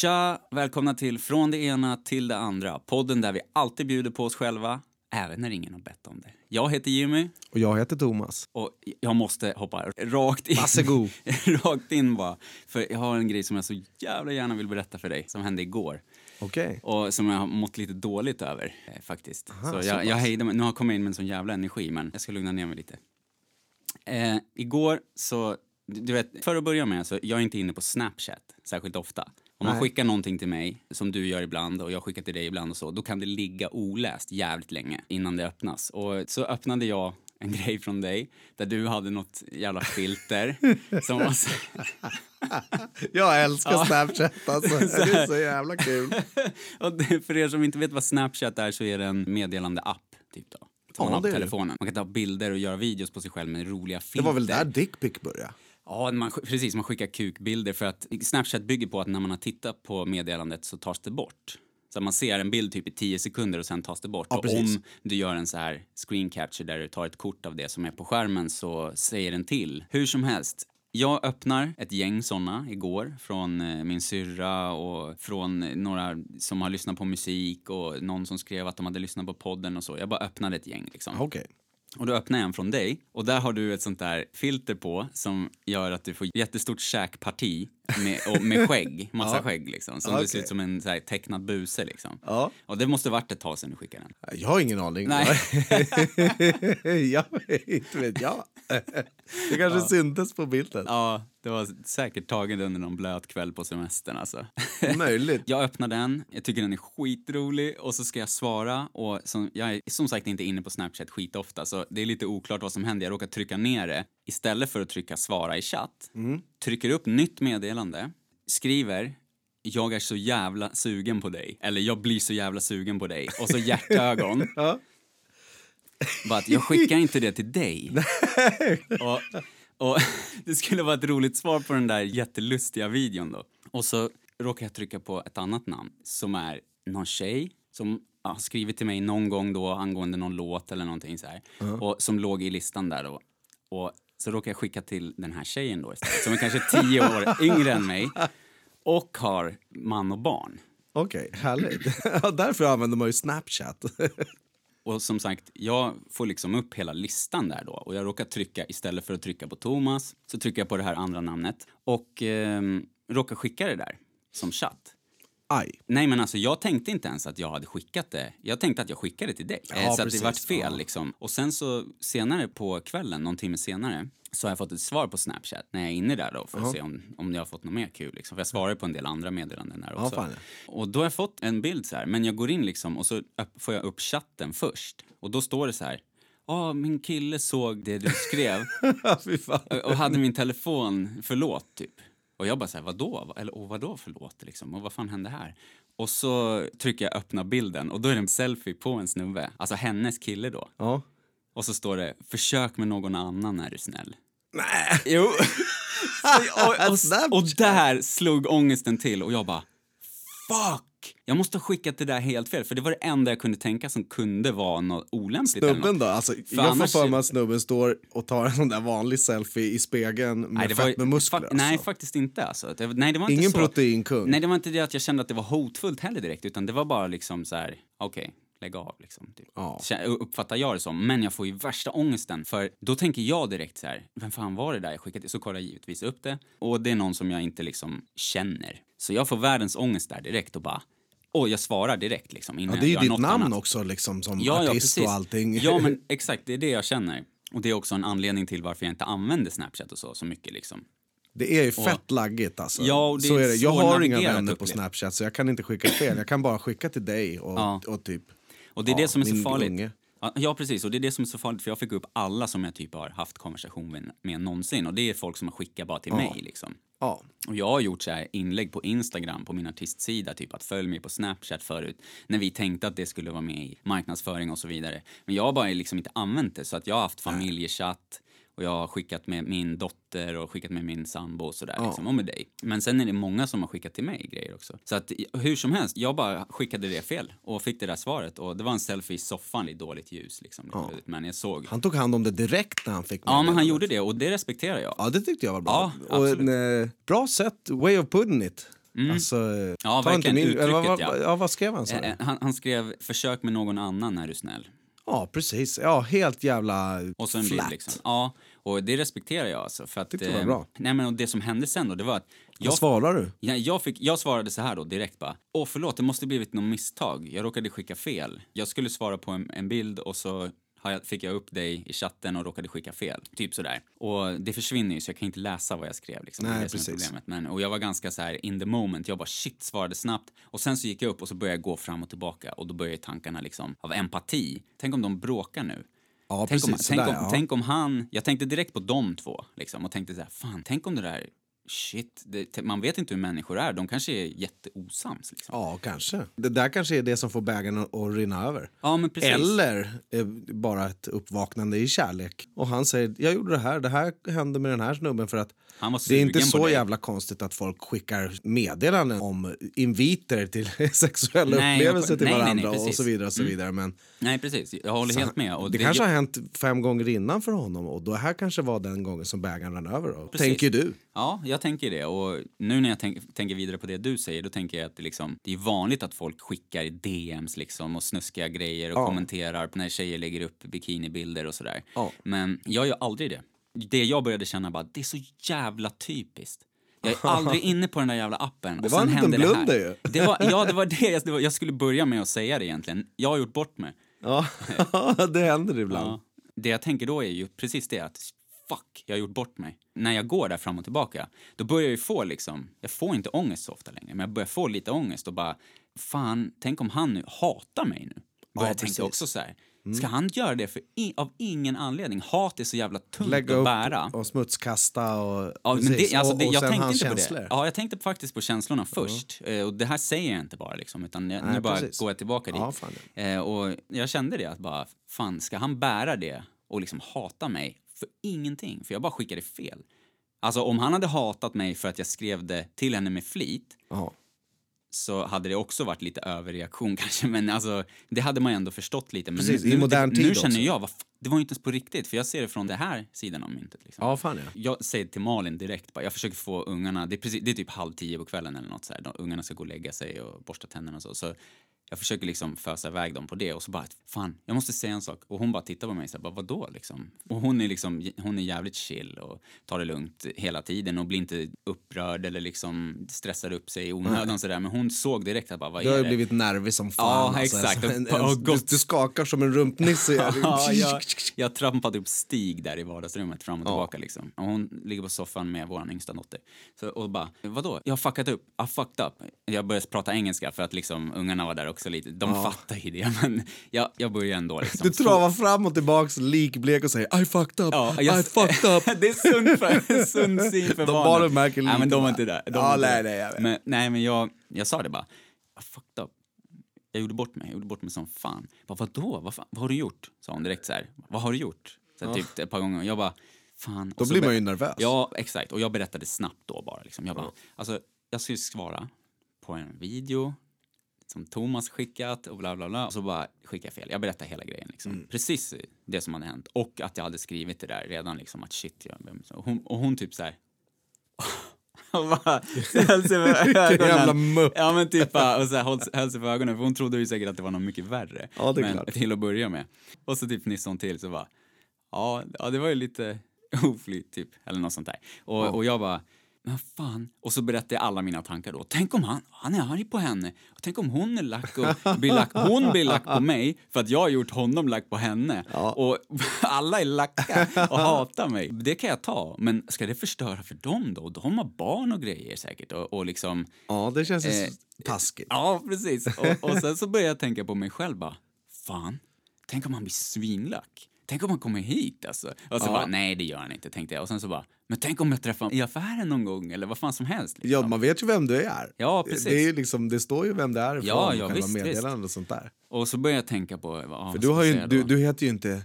Tja! Välkomna till Från det ena till det andra. Podden där vi alltid bjuder på oss själva, även när ingen har bett om det. Jag heter Jimmy Och jag heter Thomas. och jag måste hoppa rakt in. Varsågod. rakt in bara. För jag har en grej som jag så jävla gärna vill berätta för dig, som hände igår. Okej. Och som jag har mått lite dåligt över, eh, faktiskt. Aha, så jag, jag hejdar mig. Nu har jag kommit in med en sån jävla energi, men jag ska lugna ner mig lite. Eh, igår så, du du vet, för att börja med, så jag är inte inne på Snapchat särskilt ofta. Om man Nej. skickar någonting till mig, som du gör ibland och jag skickar till dig ibland och så, då kan det ligga oläst jävligt länge innan det öppnas. Och så öppnade jag en grej från dig där du hade något jävla filter som var så, Jag älskar Ja. Snapchat alltså. Det är så jävla kul. Och för er som inte vet vad Snapchat är så är det en meddelande-app, typ då. Ja, man. Man kan ta bilder och göra videos på sig själv med roliga filter. Det var väl där Dickpic började? Ja, man, precis. Man skickar kukbilder för att Snapchat bygger på att när man har tittat på meddelandet så tas det bort. Så man ser en bild typ i 10 sekunder och sen tas det bort. Ja, och om du gör en så här screen capture där du tar ett kort av det som är på skärmen så säger den till. Hur som helst. Jag öppnar ett gäng såna igår från eh, min syrra och från några som har lyssnat på musik och någon som skrev att de hade lyssnat på podden och så. Jag bara öppnade ett gäng liksom. Okej. Och då öppnar jag en från dig och där har du ett sånt där filter på som gör att du får jättestort käkparti med, och med skägg, massa Ja. skägg liksom. Som Ja, det ser ut som en så här, tecknad buse liksom. Ja. Och det måste varit ett tag sedan du skickade den. Jag har ingen aning. Nej. jag vet inte vet jag. Det kanske syntes på bilden. Ja, det var säkert taget under någon blöt kväll på semestern alltså. Möjligt. Jag öppnar den, jag tycker den är skitrolig och så ska jag svara och som, jag är som sagt inte inne på Snapchat skitofta så det är lite oklart vad som händer. Jag råkar trycka ner det istället för att trycka svara i chatt. Trycker upp nytt meddelande, skriver jag är så jävla sugen på dig. Eller jag blir så jävla sugen på dig. Och så hjärtögon. Ja. Bara att jag skickar inte det till dig. och, och det skulle vara ett roligt svar på den där jättelustiga videon då. Och så råkar jag trycka på ett annat namn som är någon tjej som har skrivit till mig någon gång då angående någon låt eller någonting så här. Och som låg i listan där då. Och så råkar jag skicka till den här tjejen då istället, som är kanske tio år yngre än mig och har man och barn. Okej, härligt. Ja, därför använder man ju Snapchat. Och som sagt, jag får liksom upp hela listan där då och jag råkar trycka, istället för att trycka på Thomas, så trycker jag på det här andra namnet och ehm, råkar skicka det där som chatt. Aj. Nej men alltså jag tänkte inte ens att jag hade skickat det. Jag tänkte att jag skickade till dig. Ja, Eh, så att precis. det vart fel Ja. liksom. Och sen så senare på kvällen, någon timme senare, så har jag fått ett svar på Snapchat när jag är inne där då för att se om, om jag har fått något mer kul liksom. För jag svarar på en del andra meddelanden där också. fan, Och då har jag fått en bild så här, men jag går in liksom och så får jag upp chatten först. Och då står det så här, ja min kille såg det du skrev och hade min telefon, förlåt, typ. Och jag bara så här, vadå? Eller och vadå förlåt, liksom? Och vad fan hände här? Och så trycker jag öppna bilden och då är det en selfie på en snubbe, alltså hennes kille då. Ja. Och så står det, försök med någon annan är du snäll. Nej. Jo. och, och, och där slog ångesten till och jag bara, fuck! Jag måste ha skickat det där helt fel, för det var det enda jag kunde tänka som kunde vara något olämpligt. Snubben då? Alltså, jag får annars- för mig att snubben står och tar en sån där vanlig selfie i spegeln med Nej, fett var, med muskler. fa- Nej, alltså. faktiskt inte. Alltså. Det, nej, det var inte Ingen så. proteinkung. Nej, det var inte det att jag kände att det var hotfullt heller direkt, utan det var bara liksom så här, okej, lägg av liksom. Typ. Ja. Uppfattar jag det som. Men jag får ju värsta ångesten, för då tänker jag direkt så här, vem fan var det där jag skickade? Så kollar jag givetvis upp det, och det är någon som jag inte liksom känner. Så jag får världens ångest där direkt och bara, och jag svarar direkt liksom innan Ja, det är ju ditt namn annat. också liksom som Ja, ja, artist precis. och allting. Ja, men exakt, det är det jag känner. Och det är också en anledning till varför jag inte använder Snapchat och så, så mycket liksom. Det är ju fett laggigt alltså. Ja, och det så är det. Jag har inga vänner på upplägg. Snapchat så jag kan inte skicka fel. Jag kan bara skicka till dig och, Ja. och typ... Och det är Ja, det som är så farligt. unge. Ja, Ja, precis. Och det är det som är så farligt, för jag fick upp alla som jag typ har haft konversation med, med någonsin. Och det är folk som har skickat bara till mig liksom. Ja. Och jag har gjort så här inlägg på Instagram, på min artistsida, typ att följ mig på Snapchat förut, när vi tänkte att det skulle vara med i marknadsföring och så vidare. Men jag har bara liksom inte använt det, så att jag har haft familjechatt och jag har skickat med min dotter och skickat med min sambo och sådär, Ja. liksom, och med dig. Men sen är det många som har skickat till mig grejer också. Så att hur som helst, jag bara skickade det fel och fick det där svaret och det var en selfie i soffan i dåligt ljus liksom. luddigt, Men jag såg. Han tog hand om det direkt när han fick Ja, men han gjorde det och det respekterar jag. Ja, det tyckte jag var bra. Ja, och en, eh, bra sätt, way of putting it. Alltså, Mm. Ja, ta inte verkligen. min... Eller, vad, ja. ja, vad skrev han? sa du? Eh, Han, han skrev “försök med någon annan är du snäll”. Ja, precis. Ja, helt jävla Och så en bild flat. liksom. Ja, och det respekterar jag alltså. För att, det var eh, bra. Nej men och det som hände sen då, det var att jag, Vad svarar du? Ja, jag, fick, jag svarade så här då direkt bara. Åh förlåt, det måste blivit något misstag. Jag råkade skicka fel. Jag skulle svara på en, en bild och så jag, fick jag upp dig i chatten och råkade skicka fel. Typ sådär. Och det försvinner ju så jag kan inte läsa vad jag skrev liksom. Nej, det är precis. problemet. Men, och jag var ganska så här in the moment. Jag bara shit, svarade snabbt. Och sen så gick jag upp och så började jag gå fram och tillbaka och då började tankarna liksom av empati. Tänk om de bråkar nu. Ja, Tänk om, precis. tänk, sådär, om, ja. tänk om han... Jag tänkte direkt på de två liksom, och tänkte så här, fan, tänk om det där... Shit, det, man vet inte hur människor är. De kanske är jätteosams. Liksom. Ja, kanske. Det där kanske är det som får bägaren att, rinna över. Ja, men precis. Eller eh, bara ett uppvaknande i kärlek. Och han säger, jag gjorde det här, det här hände med den här snubben för att det är inte så jävla konstigt att folk skickar meddelanden om inviter till sexuella Nej, upplevelser till nej, nej, nej, varandra och så vidare. Och så vidare. Men Nej, precis. Jag håller helt med. Och det, kanske har hänt fem gånger innan för honom och det här kanske var den gången som bägaren rann över. Då. Tänker du? Ja, jag tänker det. Och nu när jag tänk, tänker vidare på det du säger, då tänker jag att det, liksom, det är vanligt att folk skickar DMs liksom och snuskiga grejer och Ja. kommenterar när tjejer lägger upp bikinibilder och sådär. Ja. Men jag gör aldrig det. Det jag började känna bara, det är så jävla typiskt. Jag är aldrig inne på den där jävla appen. Det var en liten blunder ju. Det var, ja, det var det. Jag, jag skulle börja med att säga det egentligen. Jag har gjort bort mig. Ja, det händer ibland. Ja. Det jag tänker då är ju precis det att fuck, jag har gjort bort mig. När jag går där fram och tillbaka, då börjar jag ju få liksom, jag får inte ångest så ofta längre, men jag börjar få lite ångest och bara, fan, tänk om han nu hatar mig nu. Börjar jag precis. tänka också så här, ska han göra det för i, av ingen anledning? Hat är så jävla tungt Lägga att bära. och smutskasta och... Ja, men det, alltså, och, det, och jag sen tänkte inte på känslor. det. Ja, jag tänkte faktiskt på känslorna först. Eh, Och det här säger jag inte bara liksom, utan jag, Nej, nu bara precis. går jag tillbaka dit. Ja, fan. Eh, och jag kände det att bara, fan, ska han bära det och liksom hata mig för ingenting? För jag bara skickade fel. Alltså om han hade hatat mig för att jag skrev det till henne med flit Ja. så hade det också varit lite överreaktion kanske, men alltså det hade man ju ändå förstått lite. Men Precis, nu, i modern nu, tid Nu känner också. jag, det var ju inte ens på riktigt, för jag ser det från den här sidan av myntet. Liksom. ja, fan ja. Jag säger till Malin direkt, bara, jag försöker få ungarna, det är, precis, det är typ halv tio på kvällen eller något så här. De, ungarna ska gå och lägga sig och borsta tänderna och så. så jag försöker liksom fösa iväg dem på det och så bara, fan, jag måste säga en sak. Och hon bara tittar på mig så här, bara, vadå liksom? Och hon är liksom, hon är jävligt chill och tar det lugnt hela tiden och blir inte upprörd eller liksom stressar upp sig i onödan sådär. Men hon såg direkt att bara, vad Du har är ju det? blivit nervig som fan. Ja, alltså. exakt. En, en, du, du skakar som en rumpnisse. Ja, jag, jag trampade upp Stig där i vardagsrummet fram och tillbaka liksom. Och hon ligger på soffan med vår yngsta dotter. Så, och bara, vadå? Jag har fuckat upp. I fucked up. Jag började prata engelska för att liksom ungarna var där också lite. De fattar ju det, men jag, jag börjar ändå liksom. Du travar fram och tillbaks likblek och säger I fucked up, Ja, jag- I fucked up. det är sunt för, sund syn för De barnen. barnen märker Nej, lite men de var bara. inte där. De Ja, inte nej, där. nej, jag vet. Men, nej, men jag, jag sa det bara. I fucked up. Jag gjorde bort mig. Jag gjorde bort mig som fan. Bara, vadå? Vad, fan? vad har du gjort? Sa hon direkt så här. Vad har du gjort? Så här, typ ett par gånger. Jag bara, fan. Då blir man ju nervös. Ja, exakt. Och jag berättade snabbt då bara. Liksom. Jag bara, alltså, jag skulle svara på en video som Thomas skickat och bla bla bla. Och så bara skickade jag fel. Jag berättade hela grejen liksom. Mm. Precis det som hade hänt. Och att jag hade skrivit det där redan liksom att shit, jag, och, hon, och hon typ så här. och bara höll sig för ögonen. Ja men typ bara, och så här, höll, höll sig för ögonen för hon trodde ju säkert att det var något mycket värre. Ja, det är men, klart. Till att börja med. Och så typ fnissade hon till så bara, ja, ja det var ju lite oflyt typ, eller något sånt där. Och, och jag bara, men fan. Och så berättade jag alla mina tankar då. Tänk om han, han är arg på henne. Och tänk om hon är lack och blir lack, hon blir lack på mig för att jag har gjort honom lack på henne. Och alla är lacka och hatar mig. Det kan jag ta, men ska det förstöra för dem då? De har barn och grejer säkert och, och liksom Ja, det känns Eh, taskigt. Ja, precis. Och, och sen så började jag tänka på mig själv bara, fan, tänk om han blir svinlack. Tänk om han kommer hit alltså. Och så bara, nej det gör han inte, tänkte jag. Och sen så bara, men tänk om jag träffar honom i affären någon gång eller vad fan som helst. Liksom. Ja, man vet ju vem du är. Ja, precis. Det, är liksom, det står ju vem det är Ja, ja, själva visst, meddelandet och sånt där. Och så började jag tänka på, vad, För du, har ju, du, du heter ju inte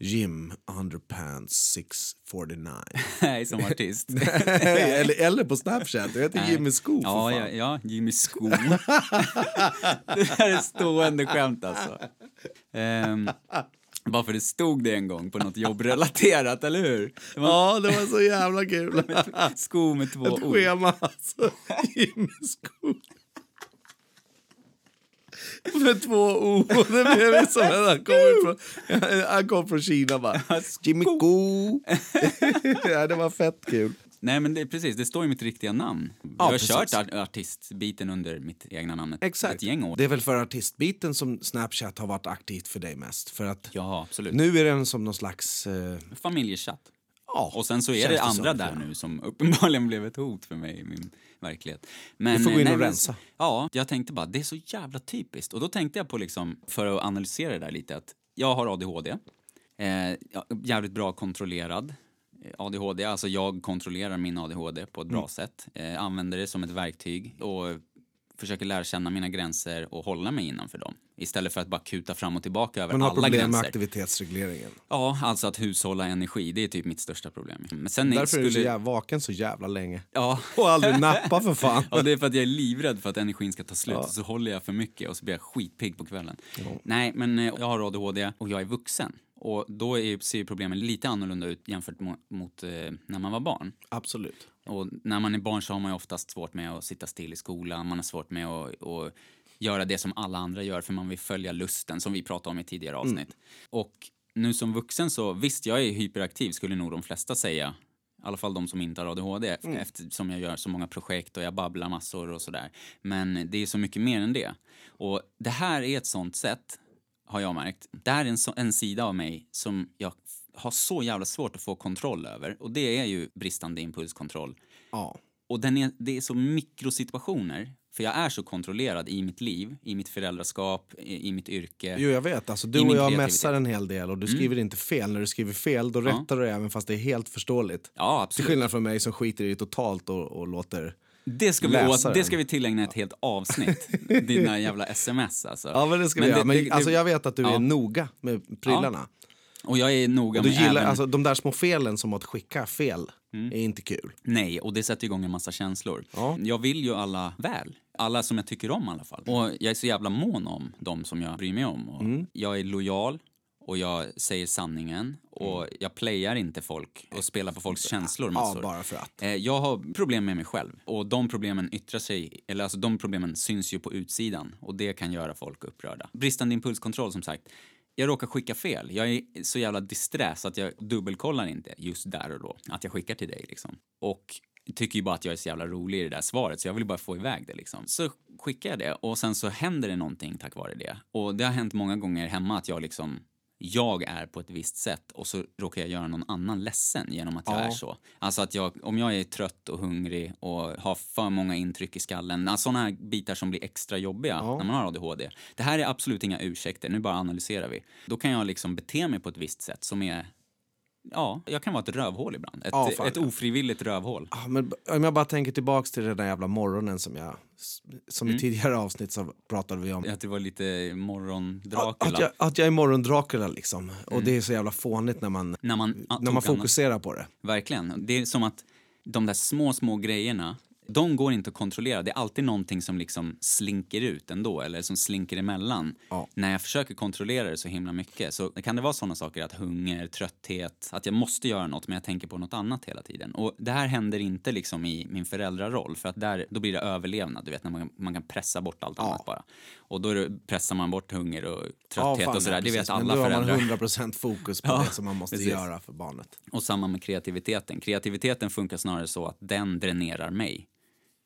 Jim Underpants 649. Nej, som artist. eller, eller på Snapchat, du heter Nej. Jimmy Sko Ja, ja, ja, Jimmy Sko. det här är stående skämt alltså. Ehm, Bara för det stod det en gång på något jobbrelaterat, eller hur? Det var Ja, det var så jävla kul. sko med två Ett ord. schema alltså. Skog. Med två O. Det blev som att han kom från, han kom från Kina bara. Jimmy Go. ja, det var fett kul. Nej, men det precis, det står ju mitt riktiga namn. jag Ja, har precis. kört art- artistbiten under mitt egna namn ett, Exakt. ett gäng år. Det är väl för artistbiten som Snapchat har varit aktivt för dig mest. För att Ja, absolut. nu är den som någon slags... Eh, Familjechatt. ja, Och sen så är det andra där ja. nu som uppenbarligen blev ett hot för mig i min verklighet. Men, Du får gå in nej, och rensa. Ja, jag tänkte bara, det är så jävla typiskt. Och då tänkte jag på liksom, för att analysera det där lite, att jag har ADHD. Eh, jävligt bra kontrollerad ADHD, alltså jag kontrollerar min ADHD på ett Mm. bra sätt. Eh, använder det som ett verktyg och försöker lära känna mina gränser och hålla mig innanför dem. Istället för att bara kuta fram och tillbaka över Men har alla problem med gränser. aktivitetsregleringen. Ja, alltså att hushålla energi, det är typ mitt största problem. Men sen Därför är skulle... du så jävla vaken så jävla länge. Ja. Och aldrig nappa för fan. ja, det är för att jag är livrädd för att energin ska ta slut och så håller jag för mycket och så blir jag skitpigg på kvällen. Nej, men eh, jag har ADHD och jag är vuxen. Och då är, ser ju problemen lite annorlunda ut jämfört mot, mot eh, när man var barn. Absolut. Och när man är barn så har man ju oftast svårt med att sitta still i skolan, man har svårt med att, att göra det som alla andra gör för man vill följa lusten som vi pratade om i tidigare avsnitt. Och nu som vuxen så, visst jag är hyperaktiv skulle nog de flesta säga. I alla fall de som inte har ADHD eftersom jag gör så många projekt och jag babblar massor och sådär. Men det är så mycket mer än det. Och det här är ett sånt sätt, har jag märkt. Det här är en, så, en sida av mig som jag har så jävla svårt att få kontroll över. Och det är ju bristande impulskontroll. Ja. Och den är, det är så mikrosituationer, för jag är så kontrollerad i mitt liv, i mitt föräldraskap, i, i mitt yrke. Jo, jag vet. Alltså, du och jag. Mm. mässar en hel del och du skriver inte fel. När du skriver fel då rättar du även fast det är helt förståeligt. Ja, Till absolut. skillnad från mig som skiter i det totalt och, och låter... Det ska, vi, åt, det ska vi tillägna ett helt avsnitt. Dina jävla sms alltså. Ja, men det ska vi göra. Men, alltså, jag vet att du ja. är noga med prylarna. Och jag är noga Och du med gillar, även... Mm. alltså, de där små felen som att skicka fel är inte kul. Nej, och det sätter igång en massa känslor. Ja. Jag vill ju alla väl. Alla som jag tycker om i alla fall. Och jag är så jävla mån om de som jag bryr mig om. Och Mm. Jag är lojal och jag säger sanningen. Och jag playar inte folk och spelar på folks känslor Mm. Ja, massor. bara för att. Eh, Jag har problem med mig själv och de problemen yttrar sig, eller alltså de problemen syns ju på utsidan och det kan göra folk upprörda. Bristande impulskontroll som sagt. Jag råkar skicka fel. Jag är så jävla disträ så att jag dubbelkollar inte just där och då att jag skickar till dig liksom. Och tycker ju bara att jag är så jävla rolig i det där svaret så jag vill bara få iväg det liksom. Så skickar jag det och sen så händer det någonting tack vare det. Och det har hänt många gånger hemma att jag liksom jag är på ett visst sätt och så råkar jag göra någon annan ledsen genom att jag Ja. är så. Alltså att jag, om jag är trött och hungrig och har för många intryck i skallen, alltså sådana här bitar som blir extra jobbiga Ja. när man har ADHD. Det här är absolut inga ursäkter, nu bara analyserar vi. Då kan jag liksom bete mig på ett visst sätt som är Ja, jag kan vara ett rövhål ibland. Ett, Ja, fan. ett ofrivilligt rövhål. Ja, men om jag bara tänker tillbaks till den där jävla morgonen som jag... Som Mm. i tidigare avsnitt så pratade vi om. Att det var lite Att, morgon-Dracula. att, jag, att jag är morgon-Dracula liksom. Och Mm. det är så jävla fånigt när man, När man, när man fokuserar på det. Verkligen. Det är som att de där små, små grejerna, de går inte att kontrollera. Det är alltid någonting som liksom slinker ut ändå, eller som slinker emellan. Ja. När jag försöker kontrollera det så himla mycket så kan det vara sådana saker att hunger, trötthet, att jag måste göra något men jag tänker på något annat hela tiden. Och det här händer inte liksom i min föräldraroll för att där, då blir det överlevnad, du vet när man, man kan pressa bort allt annat bara. Och då det, pressar man bort hunger och trötthet fan, och sådär, ja, det vet alla Men då har man 100% fokus på Ja, det som man måste precis. göra för barnet. Och samma med kreativiteten. Kreativiteten funkar snarare så att den dränerar mig.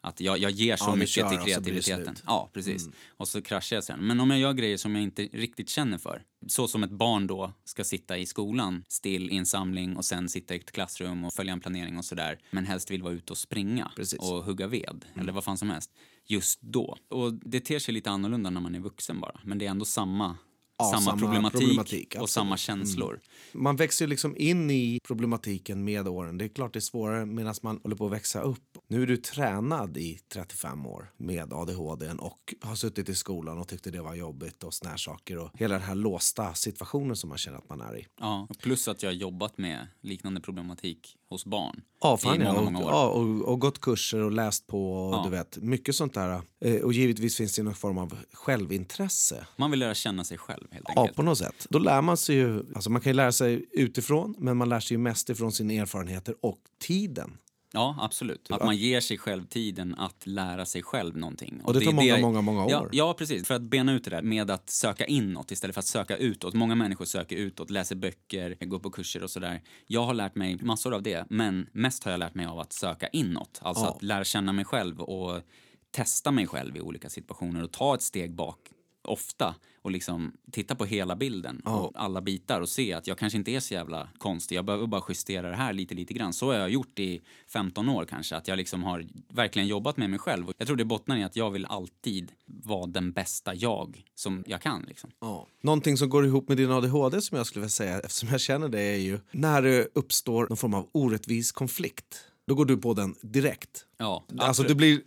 Att jag, jag ger så Ja, mycket till kreativiteten. Mm. Ja, precis. Och så kraschar jag sen. Men om jag gör grejer som jag inte riktigt känner för. Så som ett barn då ska sitta i skolan, still i en samling och sen sitta i ett klassrum och följa en planering och sådär. Men helst vill vara ute och springa Precis. Mm. och hugga ved eller vad fan som helst. Just då. Och det ter sig lite annorlunda när man är vuxen bara. Men det är ändå samma, Ja, samma, samma problematik, problematik, och absolut. Mm. samma känslor. Man växer liksom in i problematiken med åren. Det är klart det är svårare medan man håller på att växa upp. Nu är du tränad i 35 år med ADHD och har suttit i skolan och tyckte det var jobbigt och såna här saker och hela den här låsta situationen som man känner att man är i. Ja, plus att jag har jobbat med liknande problematik hos barn Ja, i fan ja. många, Och, många år. ja och, och gått kurser och läst på och Ja. du vet, mycket sånt där. Eh, Och givetvis finns det någon form av självintresse. Man vill lära känna sig själv helt Ja, enkelt. på något sätt. Då lär man sig ju, alltså man kan ju lära sig utifrån, men man lär sig ju mest ifrån sina erfarenheter och tiden. Ja, absolut. Att man ger sig själv tiden att lära sig själv någonting. Och det tar många, jag- många, många Ja, år. ja, precis. För att bena ut det där med att söka inåt istället för att söka utåt. Många människor söker utåt, läser böcker, går på kurser och sådär. Jag har lärt mig massor av det, men mest har jag lärt mig av att söka inåt. Alltså Ja. att lära känna mig själv och testa mig själv i olika situationer och ta ett steg bak ofta och liksom titta på hela bilden och alla bitar och se att jag kanske inte är så jävla konstig. Jag behöver bara justera det här lite, lite grann. Så har jag gjort i 15 år kanske, att jag liksom har verkligen jobbat med mig själv. Jag tror det bottnar i att jag vill alltid vara den bästa jag som jag kan liksom. Ja. Någonting som går ihop med din ADHD som jag skulle vilja säga, eftersom jag känner det, är ju när det uppstår någon form av orättvis konflikt. Då går du på den direkt. Ja, Alltså absolut. du blir...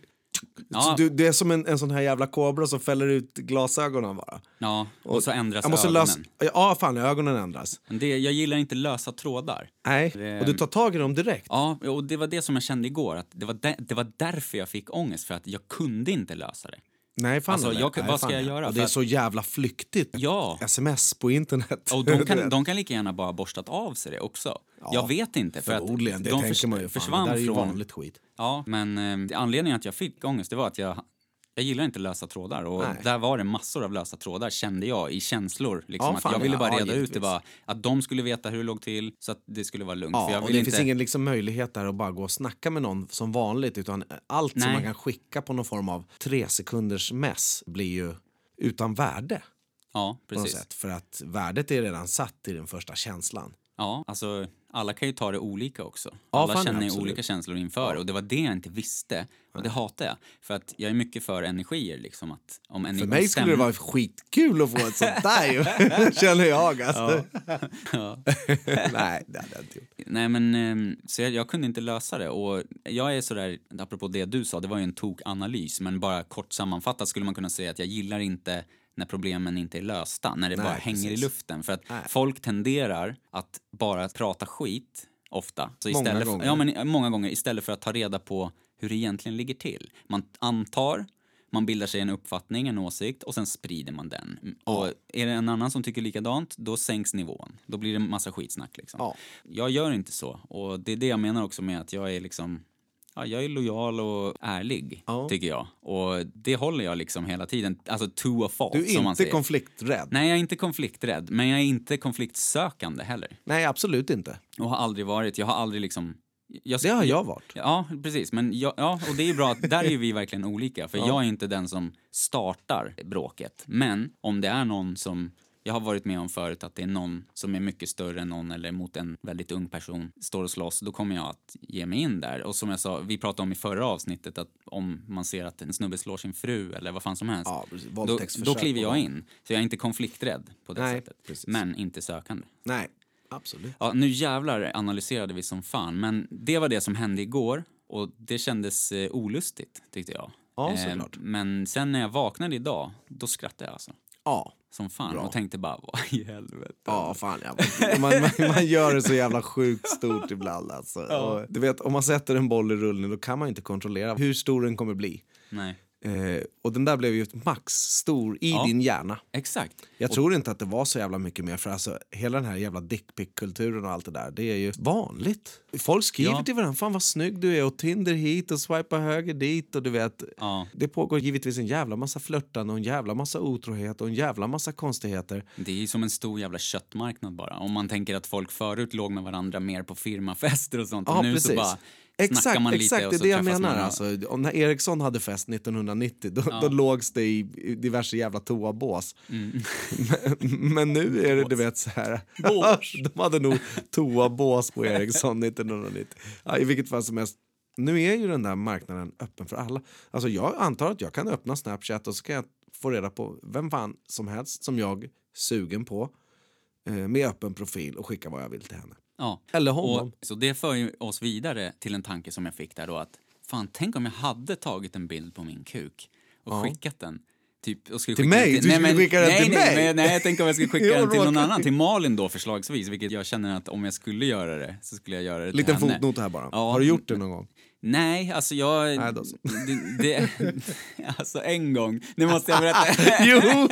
Ja. Du, det är som en, en sån här jävla kobra som fäller ut glasögonen bara. Ja, och så ändras jag måste ögonen. lösa, Ja, fan ögonen ändras. Men Det, jag gillar inte lösa trådar. Nej, Det- och du tar tag i dem direkt. Ja, och det var det som jag kände igår. Att det, var de, det var därför jag fick ångest, för att jag kunde inte lösa det. Nej, fan Alltså, jag Nej, vad ska jag ja. göra? Och det är så jävla flyktigt. Ja. Sms på internet. Och de kan, de kan lika gärna bara borstat av sig det också. jag vet inte. För att det de tänker förs- man ju. Fan, försvann det där är ju från... vanligt skit. Ja, men eh, anledningen att jag fick ångest det var att jag, jag gillar inte lösa trådar. Och Nej. där var det massor av lösa trådar kände jag i känslor. Liksom, Ja, att fan, jag ville ja, bara ja, reda ut det bara. Att de skulle veta hur det låg till så att det skulle vara lugnt. Ja, och det inte... finns ingen liksom möjlighet där att bara gå och snacka med någon som vanligt utan allt som Nej. man kan skicka på någon form av tre sekunders mess blir ju utan värde Ja, precis. För att värdet är redan satt i den första känslan. Ja, alltså alla kan ju ta det olika också. Ja, alla fan, känner ju absolut. olika känslor inför och det var det jag inte visste. Och det hatar jag. För att jag är mycket för energier liksom. Att om energi För mig skulle det stämmer- vara skitkul att få ett sånt där känner jag. Alltså. Nej, det hade jag inte gjort. Nej men, ehm, så jag, jag kunde inte lösa det och jag är sådär, apropå det du sa, det var ju en tokanalys men bara kort sammanfattat skulle man kunna säga att jag gillar inte när problemen inte är lösta, när det Nej, bara hänger i precis. luften. För att Nej. folk tenderar att bara prata skit ofta. Så Många istället gånger. För, ja, men många gånger istället för att ta reda på hur det egentligen ligger till. Man antar, man bildar sig en uppfattning, en åsikt och sen sprider man den. Mm, Och är det en annan som tycker likadant, då sänks nivån. Då blir det massa skitsnack liksom. Ja. Jag gör inte så. Och det är det jag menar också med att jag är liksom Ja, jag är lojal och ärlig, Ja. tycker jag. Och det håller jag liksom hela tiden. Alltså to a fault, Du är som man inte säger. konflikträdd. Nej, jag är inte konflikträdd, men jag är inte konfliktsökande heller. Nej, absolut inte. Och har aldrig varit. Jag har aldrig liksom... Jag, Det har jag varit. Ja, precis. Men jag, ja, och det är bra att där är vi verkligen olika. För jag är inte den som startar bråket. Men om det är någon som... Jag har varit med om förut att det är någon som är mycket större än någon eller mot en väldigt ung person står och slåss, då kommer jag att ge mig in där. Och som jag sa, vi pratade om i förra avsnittet att om man ser att en snubbe slår sin fru eller vad fan som helst, Ja, då, då kliver jag in. Så jag är inte konflikträdd på det Nej, sättet. precis. Men inte sökande. Nej, absolut. Ja, nu jävlar analyserade vi som fan, men det var det som hände igår och det kändes eh, olustigt tyckte jag. Ja, Eh, såklart. men sen när jag vaknade idag, då skrattade jag alltså. Ja. Som fan Bra. och tänkte bara, vad i helvete. Ja, fan ja. Man, man, man gör det så jävla sjukt stort ibland alltså. Och, du vet, om man sätter en boll i rullning då kan man inte kontrollera hur stor den kommer bli. Nej, Eh, och den där blev ju max stor i Ja. din hjärna. exakt. Jag tror inte att det var så jävla mycket mer för alltså hela den här jävla dickpic-kulturen och allt det där, det är ju vanligt. Folk skriver Ja. till varandra, fan vad snygg du är och Tinder hit och swipa höger dit och du vet. Ja, Det pågår givetvis en jävla massa flörtande och en jävla massa otrohet och en jävla massa konstigheter. det är ju som en stor jävla köttmarknad bara. Om man tänker att folk förut låg med varandra mer på firmafester och sånt. Ja, och nu precis. så bara Exakt, man lite exakt och det är så det jag menar. man Alltså, när Eriksson hade fest 1990 då, då lågs det i diverse jävla toabås. Mm. men, men nu är det du vet så här. De hade nog toabås på Eriksson 1990. Ja, I vilket fall som helst. Nu är ju den där marknaden öppen för alla. Alltså jag antar att jag kan öppna Snapchat och så kan jag få reda på vem fan som helst som jag sugen på eh, med öppen profil och skicka vad jag vill till henne. Ja. Eller honom. Och, så det för oss vidare till en tanke som jag fick där då att fan tänk om jag hade tagit en bild på min kuk och Ja. skickat den. Typ, och skulle Till skicka mig? den Du nej, skulle men- skicka den nej, till nej, mig? Men, nej, jag tänker om jag skulle skicka den till någon annan, till Malin då förslagsvis, vilket jag känner att om jag skulle göra det så skulle jag göra det till Liten henne. fotnot här bara. Ja. Har du gjort det någon gång? Nej, alltså jag... Nej, då så. det, det, alltså en gång, nu måste jag berätta. jo, you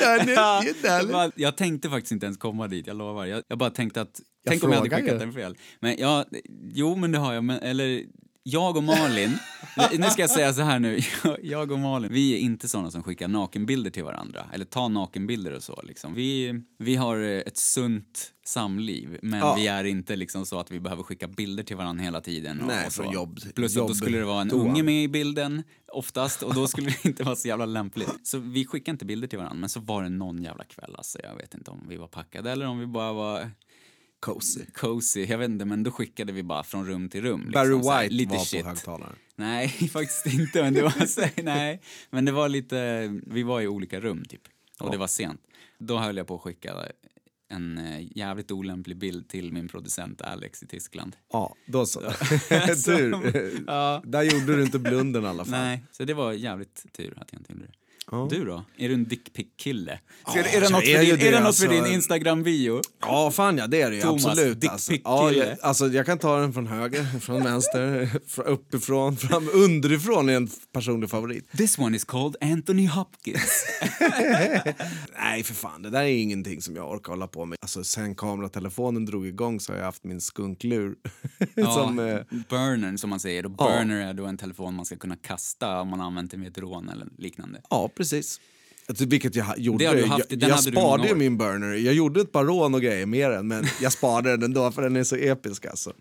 done it, Ja, you jag, done it. bara, jag tänkte faktiskt inte ens komma dit, jag lovar. Jag, jag bara tänkte att, tänk om jag hade skickat ju. den fel. Men ja, jo men det har jag, men eller jag och Malin, nu ska jag säga så här nu, jag, och Malin, vi är inte såna som skickar nakenbilder till varandra, eller tar nakenbilder och så liksom. Vi, vi har ett sunt samliv, men Ja. vi är inte liksom så att vi behöver skicka bilder till varandra hela tiden. Och, Nej, och så. jobb- Plus att då jobb- skulle det vara en toa. unge med i bilden oftast och då skulle det inte vara så jävla lämpligt. Så vi skickade inte bilder till varandra men så var det någon jävla kväll alltså. Jag vet inte om vi var packade eller om vi bara var Cozy. cozy. Jag vet inte men då skickade vi bara från rum till rum. Barry liksom, här, White lite var shit. på högtalaren. Nej, faktiskt inte. Men det var, så, nej, men det var lite, vi var i olika rum typ. Och det var sent. Då höll jag på att skicka en eh, jävligt olämplig bild till min producent Alex i Tyskland. Ja, då så. Så- Tur. Ja. Där gjorde du inte blunden i alla fall. Nej, så det var jävligt tur att jag inte gjorde det. Ja. Du då? Är du en dickpic-kille? Ska- Ja, är det något, är för din, det, är det något alltså. för din Instagram-bio? Ja, fan ja, det är det ju. Thomas, Absolut. Alltså. Ja, jag, alltså, jag kan ta den från höger, från vänster, från uppifrån, fram, underifrån är en personlig favorit. This one is called Anthony Hopkins. Nej, för fan, det där är ingenting som jag orkar hålla på med. Alltså, sen kameratelefonen drog igång så har jag haft min skunklur. som, eh, Burnern som man säger. Och Ja. burner är då en telefon man ska kunna kasta om man använt den vid ett rån eller liknande. ja, precis. Alltså, vilket jag gjorde. Det haft- jag den jag sparade ju min burner. Jag gjorde ett par rån och grejer med den, men jag sparade den ändå för den är så episk alltså.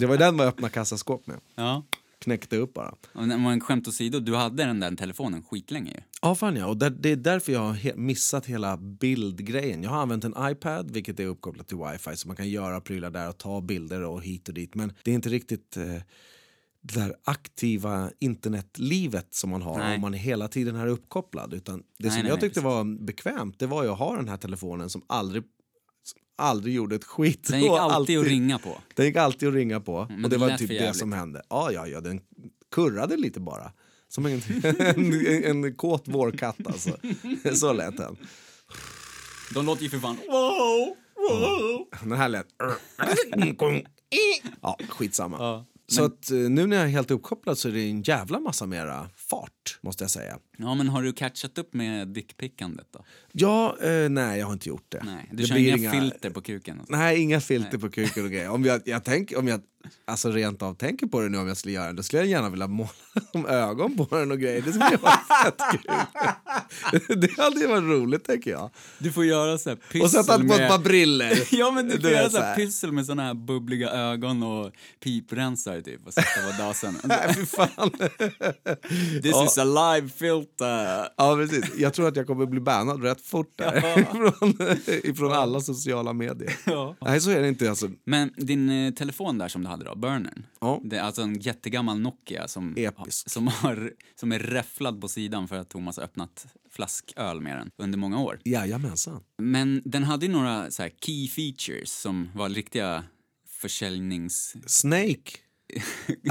Det var den man öppnade kassaskåp med. Ja. Knäckte upp bara. Man skämt åsido, du hade den där telefonen skitlänge ju. Ja, fan ja. Och där, det är därför jag har missat hela bildgrejen. Jag har använt en iPad, vilket är uppkopplat till wifi, så man kan göra prylar där och ta bilder och hit och dit. Men det är inte riktigt eh, det där aktiva internetlivet som man har Nej. om man hela tiden är uppkopplad. Utan det Nej, som nej, jag tyckte var bekvämt, det var ju att ha den här telefonen som aldrig, som aldrig gjorde ett skit. Den gick Och alltid att ringa på. Den gick alltid att ringa på. men och det det var typ det som hände. Ja, ja, ja, den kurrade lite bara. Som en, en, en kåt vårkatt alltså. Så lät den. De låter ju för fan... Wow! Wow! Den här lät... Ja, skitsamma. Ja. Så att eh, nu när jag är helt uppkopplad så är det en jävla massa mera fart, måste jag säga. Ja, men har du catchat upp med dickpickandet då? Ja, eh, nej, jag har inte gjort det. Nej, du det kör inga, filter på kuken? Nej, inga filter på kuken och grejer. Om jag, jag, tänk, om jag alltså rent av tänker på det nu om jag skulle göra det, då skulle jag gärna vilja måla som ögon på den och grejer. Det skulle vara fett kul. Det hade varit roligt, tänker jag. Du får göra så här pyssel Och sätta på ett par briller. Ja men du får Du göra så här pyssel med såna här bubbliga ögon och piprensare typ och sätta på dasen. Nej, fy fan. This Ja. is a live filter! Ja, precis. Jag tror att jag kommer bli bannad rätt fort där. ifrån, ifrån alla sociala medier. Ja. Nej, så är det inte. Alltså. Men din eh, telefon där som du hade då, burnern. Ja. Det är alltså en jättegammal Nokia som, Episk. som, har, som är räfflad på sidan för att Thomas har öppnat flasköl med den under många år. Jajamensan. Men den hade ju några så key features som var riktiga försäljnings... Snake.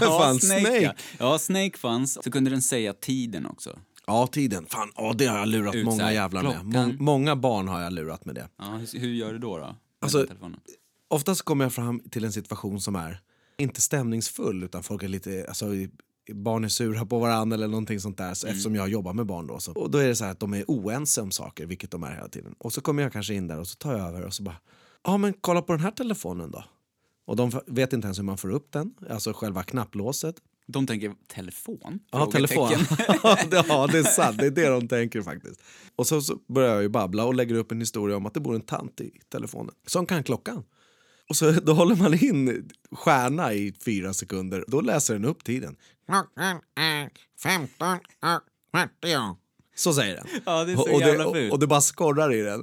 ja, Snake. Snake. Ja. ja, Snake fanns. Så kunde den säga tiden också. Ja, tiden. Fan, ja, det har jag lurat Ut så många jävlar med. klockan. Må- många barn har jag lurat med det. Ja, hur, hur gör du då? då Alltså- telefonen? Oftast kommer jag fram till en situation som är inte stämningsfull utan folk är lite, alltså barn är sura på varandra eller någonting sånt där så eftersom jag jobbar med barn då. Så. Och då är det så här att de är oense om saker, vilket de är hela tiden. Och så kommer jag kanske in där och så tar jag över och så bara, ja men kolla på den här telefonen då. Och de vet inte ens hur man får upp den, alltså själva knapplåset. De tänker telefon? Ja, telefon. Frågetecken. ja, det- ja, det är sant. Det är det de tänker faktiskt. Och så, så börjar jag ju babbla och lägger upp en historia om att det bor en tant i telefonen som kan klockan. Och så då håller man in stjärna i fyra sekunder. Då läser den upp tiden. Klockan är 15.40. Så säger den. Ja, det är så och, jävla det, och, och det bara skorrar i den.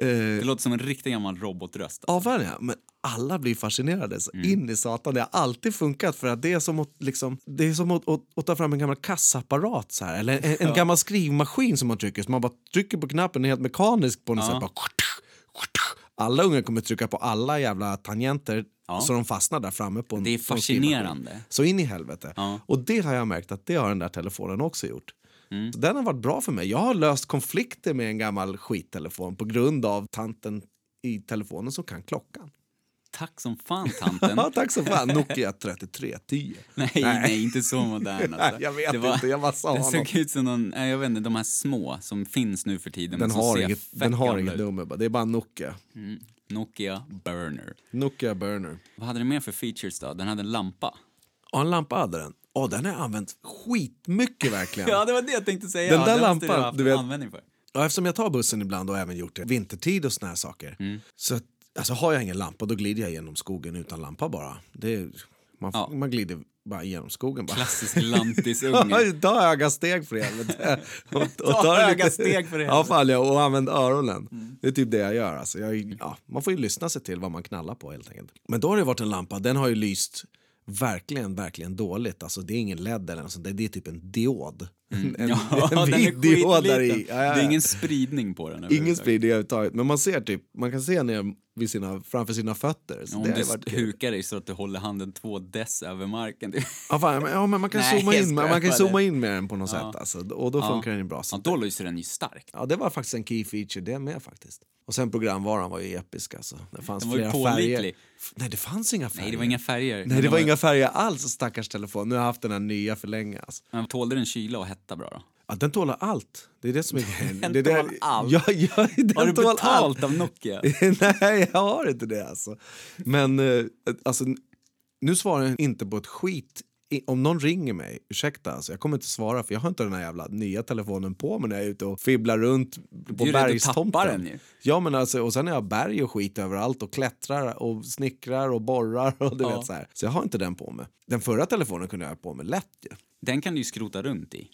Eh, Det låter som en riktig gammal robotröst. Ja. Men alla blir fascinerade så Mm. in i satan. Det har alltid funkat för att det är som att, liksom, det är som att, att, att ta fram en gammal kassaapparat så här. Eller en, en gammal skrivmaskin som man trycker. Så man bara trycker på knappen, helt mekanisk på något Ja. sätt. Bara, alla unga kommer trycka på alla jävla tangenter Ja. Så de fastnar där framme på en Det är fascinerande. Så in i helvete. Ja. Och det har jag märkt att det har den där telefonen också gjort. Mm. Så den har varit bra för mig. Jag har löst konflikter med en gammal skittelefon på grund av tanten i telefonen som kan klockan. Tack som fan tanten. Ja, tack så fan. Nokia 3310. nej, nej, inte så modern. Alltså. Nej, jag vet Det var- inte, jag bara sa Det honom. såg ut som någon, nej, jag vet inte, de här små som finns nu för tiden. Den som har, inget, den har inget nummer, det är bara Nokia. Mm. Nokia Burner. Nokia Burner. Vad hade den mer för features då? Den hade en lampa. Och en lampa hade den. Åh, den har jag använt skitmycket verkligen. Ja, det var det jag tänkte säga. Den där det måste lampan, du vet- användning för. Ja, eftersom jag tar bussen ibland och även gjort det vintertid och såna här saker. Mm. Så alltså, har jag ingen lampa då glider jag genom skogen utan lampa bara. Det man, Ja. man glider bara genom skogen bara. Klassisk lantisunge. Ta höga steg för helvete. och, och Ta ta det höga steg för Ja, helvete. fan ja, och använd öronen. Mm. Det är typ det jag gör. Alltså. Jag, ja, man får ju lyssna sig till vad man knallar på helt enkelt. Men då har det varit en lampa, den har ju lyst verkligen, verkligen dåligt. Alltså det är ingen LED eller något sånt, det är typ en diod. En, Mm. Ja, en är vit diod där i. Ja, ja, Det är ja. ingen spridning på den. Ingen spridning överhuvudtaget. Men man ser typ, man kan se ner vid sina, framför sina fötter. Så Om du varit hukar dig så att du håller handen två dess över marken. Det- Ja, fan, men- ja, men man kan, Nej, zooma, in, man kan zooma in med den på något Ja. sätt. Alltså. Och då Ja. funkar den ju bra. Så Ja, då lyser den ju starkt. Ja, det var faktiskt en key feature det med faktiskt. Och sen programvaran var ju episk alltså. Det fanns Den var flera färger. Nej, det fanns inga färger. Nej, det var inga färger. Nej, det den var inga färger alls stackars telefon. Nu har jag haft den här nya för länge alltså. Men tålde den kyla och hetta bra då? Ja, den tål allt. Det är det som är grejen. Den det är det- allt? Ja, ja, den Har du tål allt. betalt av Nokia? Nej, jag har inte det alltså. Men eh, alltså, nu svarar jag inte på ett skit. Om någon ringer mig, ursäkta, alltså, jag kommer inte svara för jag har inte den här jävla nya telefonen på mig när jag är ute och fibblar runt på är bergstomten. den. Ja, men alltså, och sen har jag berg och skit överallt och klättrar och snickrar och borrar och du Ja. vet så här. Så jag har inte den på mig. Den förra telefonen kunde jag ha på mig lätt ju. Den kan du ju skrota runt i.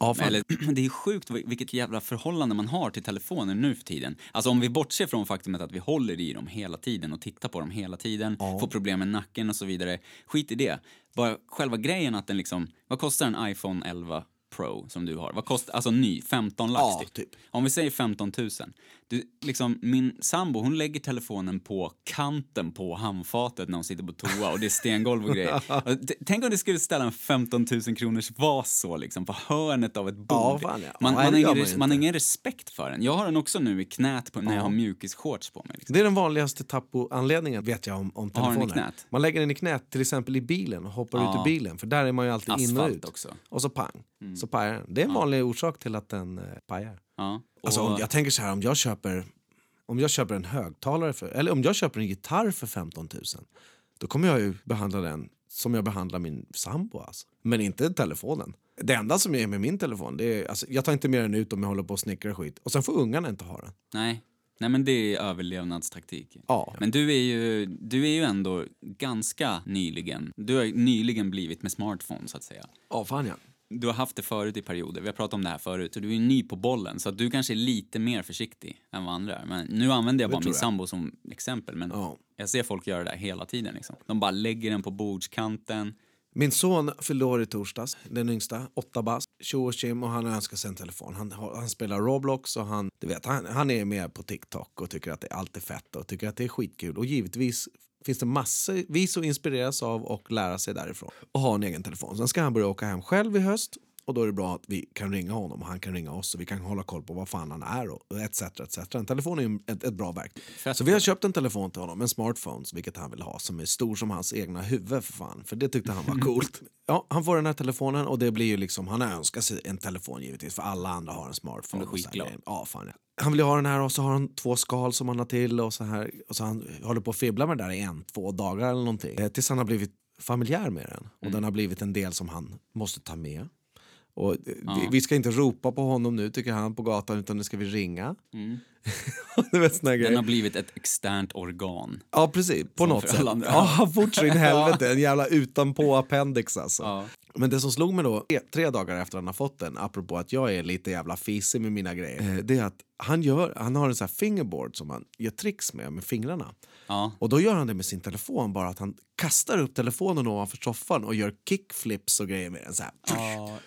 Ja. Eller, det är sjukt vil- vilket jävla förhållande man har till telefoner nu för tiden. Alltså om vi bortser från faktumet att vi håller i dem hela tiden och tittar på dem hela tiden, får problem med nacken och så vidare. Skit i det. Bara själva grejen att den liksom, vad kostar en iPhone 11 Pro som du har? Vad kostar, alltså ny, 15 lax Ja, typ. typ. Om vi säger 15 000. Du, liksom, min sambo hon lägger telefonen på kanten på handfatet när hon sitter på toa och det är stengolv och grejer. Tänk om du skulle ställa en 15 000 kronors vas så liksom på hörnet av ett bord. Ja, fan, ja. Man, Ja, man, det har ingen, man man har ingen respekt för den. Jag har den också nu i knät på, när jag Ja. har mjukisshorts på mig. Liksom. Det är den vanligaste tappo-anledningen vet jag om, om Har den i telefoner. knät? Man lägger den i knät till exempel i bilen och hoppar ut ur bilen för där är man ju alltid in och Asfalt ut. också. Mm. Och så pang, så pajar den. Det är en vanlig orsak till att den eh, pajar. Alltså, om, jag tänker så här, om jag köper om jag köper en högtalare för, eller om jag köper en gitarr för 15 000 då kommer jag ju behandla den som jag behandlar min sambo. Alltså. Men inte telefonen. Det enda som jag är med min telefon, det är, alltså, jag tar inte med den ut om jag håller på och snickrar skit. Och sen får ungarna inte ha den. Nej. Nej, men det är överlevnadstaktik. Ja. Men du är, ju, du är ju ändå ganska nyligen, du har nyligen blivit med smartphone så att säga. Ja, fan ja. Du har haft det förut i perioder, vi har pratat om det här förut, och du är ny på bollen så att du kanske är lite mer försiktig än vad andra är. Men nu använder jag bara min jag. sambo som exempel, men Ja. jag ser folk göra det där hela tiden liksom. De bara lägger den på bordskanten. Min son fyllde år i torsdags, den yngsta, åtta bast, tjo och tjim och han önskar sig en telefon. Han, han spelar Roblox och han, du vet, han, han är med på TikTok och tycker att det, allt är fett och tycker att det är skitkul. Och givetvis finns det massvis att inspireras av och lära sig därifrån. Och ha en egen telefon. Sen ska han börja åka hem själv i höst och då är det bra att vi kan ringa honom och han kan ringa oss och vi kan hålla koll på vad fan han är och etc. etc. En telefon är ett, ett bra verktyg. Så vi har köpt en telefon till honom, en smartphone, vilket han vill ha, som är stor som hans egna huvud för fan. För det tyckte han var coolt. Ja, han får den här telefonen och det blir ju liksom, han önskar sig en telefon givetvis, för alla andra har en smartphone. Han här skitglad. Ja, fan. Han vill ha den här och så har han två skal som han har till och så här. Och så han håller på att fibbla med det där i en, två dagar eller någonting. Eh, Tills han har blivit familjär med den. Och den har blivit en del som han måste ta med. Och eh, vi, vi ska inte ropa på honom nu tycker han på gatan utan nu ska vi ringa. här Den har blivit ett externt organ. Ja precis, på något sätt. Ja, fort så in i helvete. En jävla utanpå appendix alltså. Ja. Men det som slog mig då, tre- dagar efter han har fått den, apropå att jag är lite jävla fisig med mina grejer, eh, det är att han, gör, han har en sån här fingerboard som han gör tricks med, med fingrarna. Ja. Och då gör han det med sin telefon, bara att han kastar upp telefonen ovanför soffan och gör kickflips och grejer med den så här. Ja.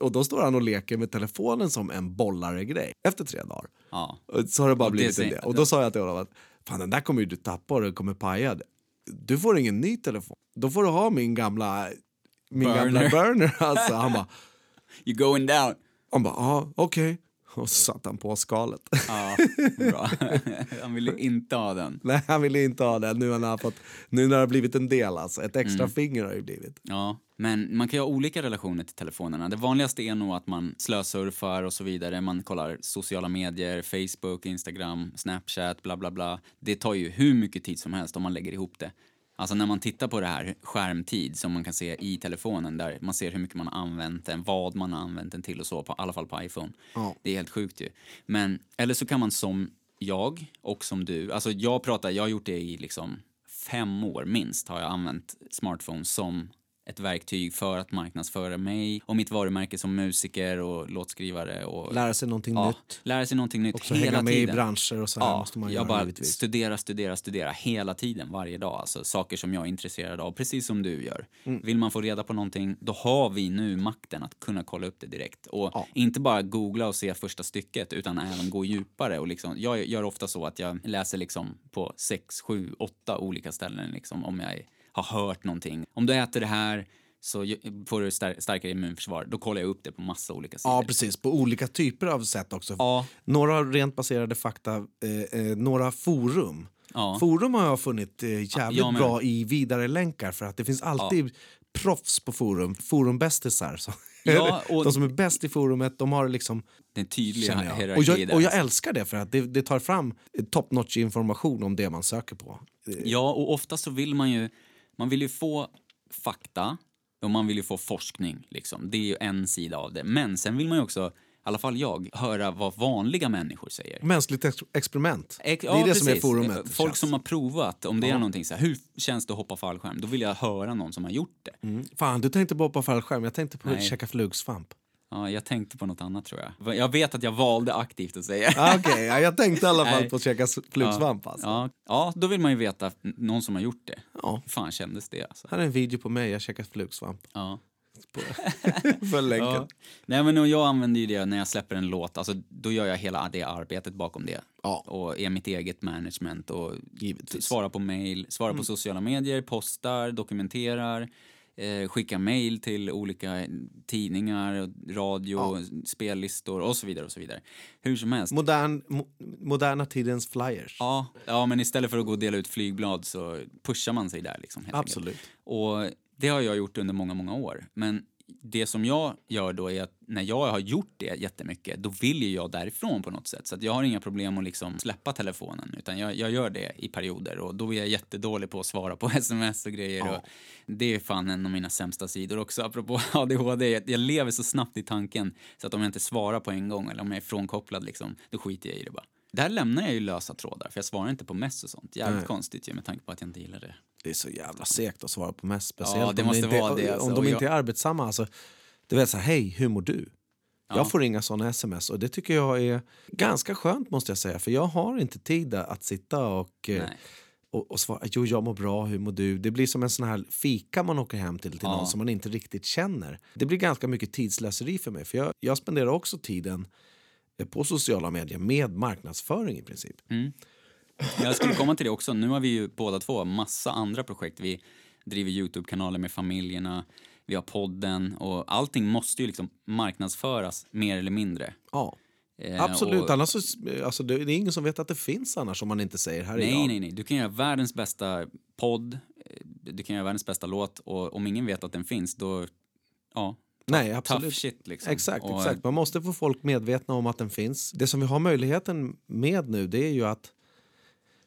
Och då står han och leker med telefonen som en bollare-grej efter tre dagar. Ja. Så har det bara Och det blivit en del. Och då sa jag till honom att fan den där kommer du tappa och den kommer paja. du får ingen ny telefon. Då får du ha min gamla, min Burner. gamla burner. Alltså, han bara, You going down. han bara, ja okej. Och så satte han på skalet. Ja, bra. Han ville inte ha den. Nej, han ville inte ha det. Nu, har han fått, nu när det har blivit en del alltså. Ett extra Mm. finger har det blivit. Ja, men man kan ju ha olika relationer till telefonerna. Det vanligaste är nog att man slösurfar och så vidare. Man kollar sociala medier, Facebook, Instagram, Snapchat, bla bla bla. Det tar ju hur mycket tid som helst om man lägger ihop det. Alltså när man tittar på det här skärmtid som man kan se i telefonen där man ser hur mycket man har använt den, vad man har använt den till och så, på, i alla fall på iPhone. Ja. Det är helt sjukt ju. Men, eller så kan man som jag och som du, alltså jag pratar, jag har gjort det i liksom fem år minst har jag använt smartphone som ett verktyg för att marknadsföra mig och mitt varumärke som musiker och låtskrivare och Lära sig någonting ja, nytt. lära sig någonting nytt Också hela hänga med tiden. i branscher och så här Ja, måste man jag göra bara givetvis. studera, studera, studera hela tiden, varje dag. Alltså saker som jag är intresserad av, precis som du gör. Mm. Vill man få reda på någonting, då har vi nu makten att kunna kolla upp det direkt. Och Ja. inte bara googla och se första stycket, utan även gå djupare. Och liksom, jag gör ofta så att jag läser liksom på sex, sju, åtta olika ställen liksom, om jag har hört någonting. Om du äter det här så får du star- starkare immunförsvar. Då kollar jag upp det på massa olika sidor. Ja, precis. På olika typer av sätt också. Ja. Några rent baserade fakta, eh, eh, några forum. Ja. Forum har jag funnit eh, jävligt jag med. bra i vidare länkar för att det finns alltid proffs på forum. Forumbästisar. Ja, och- De som är bäst i forumet, de har liksom... Den tydliga jag. Och, jag, och jag älskar det för att det, det tar fram top notch information om det man söker på. Ja, och ofta så vill man ju, man vill ju få fakta och man vill ju få forskning. Liksom. Det är ju en sida av det. Men sen vill man ju också, i alla fall jag, höra vad vanliga människor säger. Mänskligt ex experiment. Ex- det är ja, det som är precis. forumet. Folk känns. som har provat, om det är Ja. någonting så här, hur känns det att hoppa fallskärm? Då vill jag höra någon som har gjort det. Mm. Fan, du tänkte på fallskärm. Jag tänkte på att Nej. käka flugsvamp. Ja, jag tänkte på något annat tror jag. Jag vet att jag valde aktivt att säga. Ah, Okej, ja, jag tänkte i alla fall på att käka flugsvamp. Alltså. Ja, ja, då vill man ju veta någon som har gjort det. Ja. Hur fan kändes det alltså? Här är en video på mig, jag käkar flugsvamp. Ja. För länken. Ja. Nej, men jag använder ju det när jag släpper en låt. Alltså, då gör jag hela det arbetet bakom det. Ja. Och är mitt eget management och Givetvis. svarar på mail, svarar på sociala medier, postar, dokumenterar, eh, skickar mail till olika tidningar, radio, spellistor och så vidare och så vidare. Hur som helst. Modern, mo, moderna tidens flyers. Ja, ja, men istället för att gå och dela ut flygblad så pushar man sig där liksom. helt enkelt. Absolut. Och det har jag gjort under många, många år. Men det som jag gör då är att när jag har gjort det jättemycket, då vill ju jag därifrån på något sätt. Så jag har inga problem att liksom släppa telefonen, utan jag, jag gör det i perioder och då är jag jättedålig på att svara på sms och grejer. Ja. Och det är fan en av mina sämsta sidor också, apropå ADHD. Jag, jag lever så snabbt i tanken så att om jag inte svarar på en gång eller om jag är frånkopplad liksom, då skiter jag i det bara. Där lämnar jag ju lösa trådar, för jag svarar inte på mess och sånt. Jävligt Nej. konstigt ju med tanke på att jag inte gillar det. Det är så jävla segt att svara på mest. Speciellt Ja, det om måste inte, vara det, alltså. Om de inte är arbetsamma. Alltså, du vet så här, hej, hur mår du? Ja. Jag får inga såna sms och det tycker jag är ganska skönt måste jag säga. För jag har inte tid att sitta och, eh, och, och svara jo jag mår bra, hur mår du? Det blir som en sån här fika man åker hem till, till Ja. någon som man inte riktigt känner. Det blir ganska mycket tidslöseri för mig. För jag, jag spenderar också tiden på sociala medier med marknadsföring i princip. Mm. Jag skulle komma till det också. Nu har vi ju båda två massa andra projekt. Vi driver Youtube-kanaler med familjerna, vi har podden och allting måste ju liksom marknadsföras mer eller mindre. Ja. Eh, Absolut, och- annars så, alltså, det är ingen som vet att det finns annars om man inte säger här är Nej, jag. nej, nej. Du kan göra världens bästa podd, eh, du kan göra världens bästa låt och om ingen vet att den finns då, ja, Nej, tough absolut. shit liksom. Exakt, och, exakt. Man måste få folk medvetna om att den finns. Det som vi har möjligheten med nu det är ju att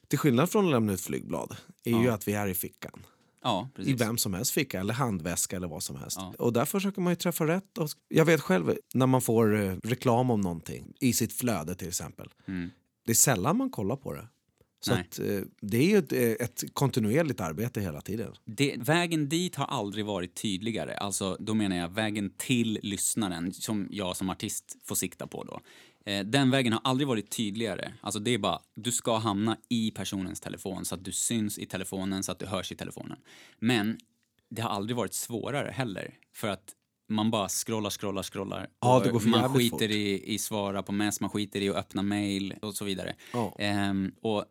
till skillnad från att lämna ut flygblad är ju Ja. att vi är i fickan. Ja, I vem som helst ficka eller handväska eller vad som helst. Ja. Och där försöker man ju träffa rätt. Och jag vet själv när man får eh, reklam om någonting i sitt flöde till exempel. Mm. Det är sällan man kollar på det. Så att, eh, det är ju ett, eh, ett kontinuerligt arbete hela tiden. Det, vägen dit har aldrig varit tydligare. Alltså, då menar jag vägen till lyssnaren, som jag som artist får sikta på då. Eh, den vägen har aldrig varit tydligare. Alltså, det är bara, du ska hamna i personens telefon så att du syns i telefonen, så att du hörs i telefonen. Men det har aldrig varit svårare heller. För att man bara scrollar, scrollar, scrollar. Ja, man skiter fort. i, i svara på mess, man skiter i att öppna mail och så vidare. Ja. Ehm, och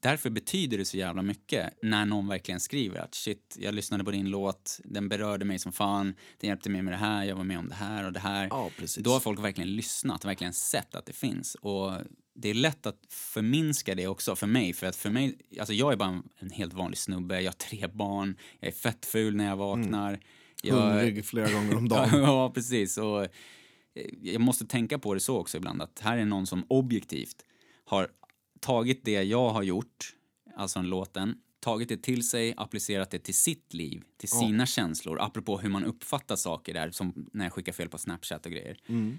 därför betyder det så jävla mycket när någon verkligen skriver att shit, jag lyssnade på din låt, den berörde mig som fan, den hjälpte mig med det här, jag var med om det här och det här. Ja. Då har folk verkligen lyssnat, verkligen sett att det finns. Och det är lätt att förminska det också för mig, för att för mig, alltså jag är bara en, en helt vanlig snubbe, jag har tre barn, jag är fett ful när jag vaknar. Mm. Jag, Hungrig flera gånger om dagen. ja, precis. Och eh, jag måste tänka på det så också ibland, att här är någon som objektivt har tagit det jag har gjort, alltså en låten, tagit det till sig, applicerat det till sitt liv, till sina känslor, apropå hur man uppfattar saker där, som när jag skickar fel på Snapchat och grejer.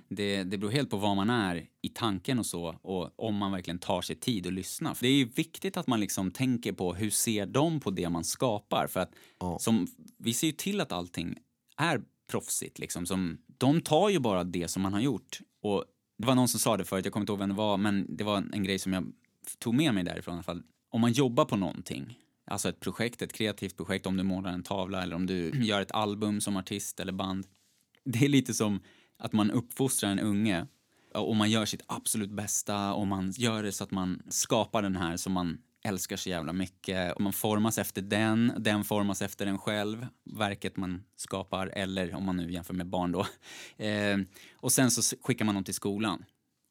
Det, det beror helt på vad man är i tanken och så, och om man verkligen tar sig tid att lyssna. För det är viktigt att man liksom tänker på hur ser de på det man skapar, för att som, vi ser ju till att allting är proffsigt liksom. Som, de tar ju bara det som man har gjort. Och det var någon som sa det förut, jag kommer inte ihåg vem det var, men det var en grej som jag tog med mig därifrån i alla fall. Om man jobbar på någonting, alltså ett projekt, ett kreativt projekt, om du målar en tavla eller om du gör ett album som artist eller band. Det är lite som att man uppfostrar en unge och man gör sitt absolut bästa och man gör det så att man skapar den här som man älskar så jävla mycket. Och man formas efter den, den formas efter en själv, verket man skapar, eller om man nu jämför med barn då. Eh, och sen så skickar man dem till skolan.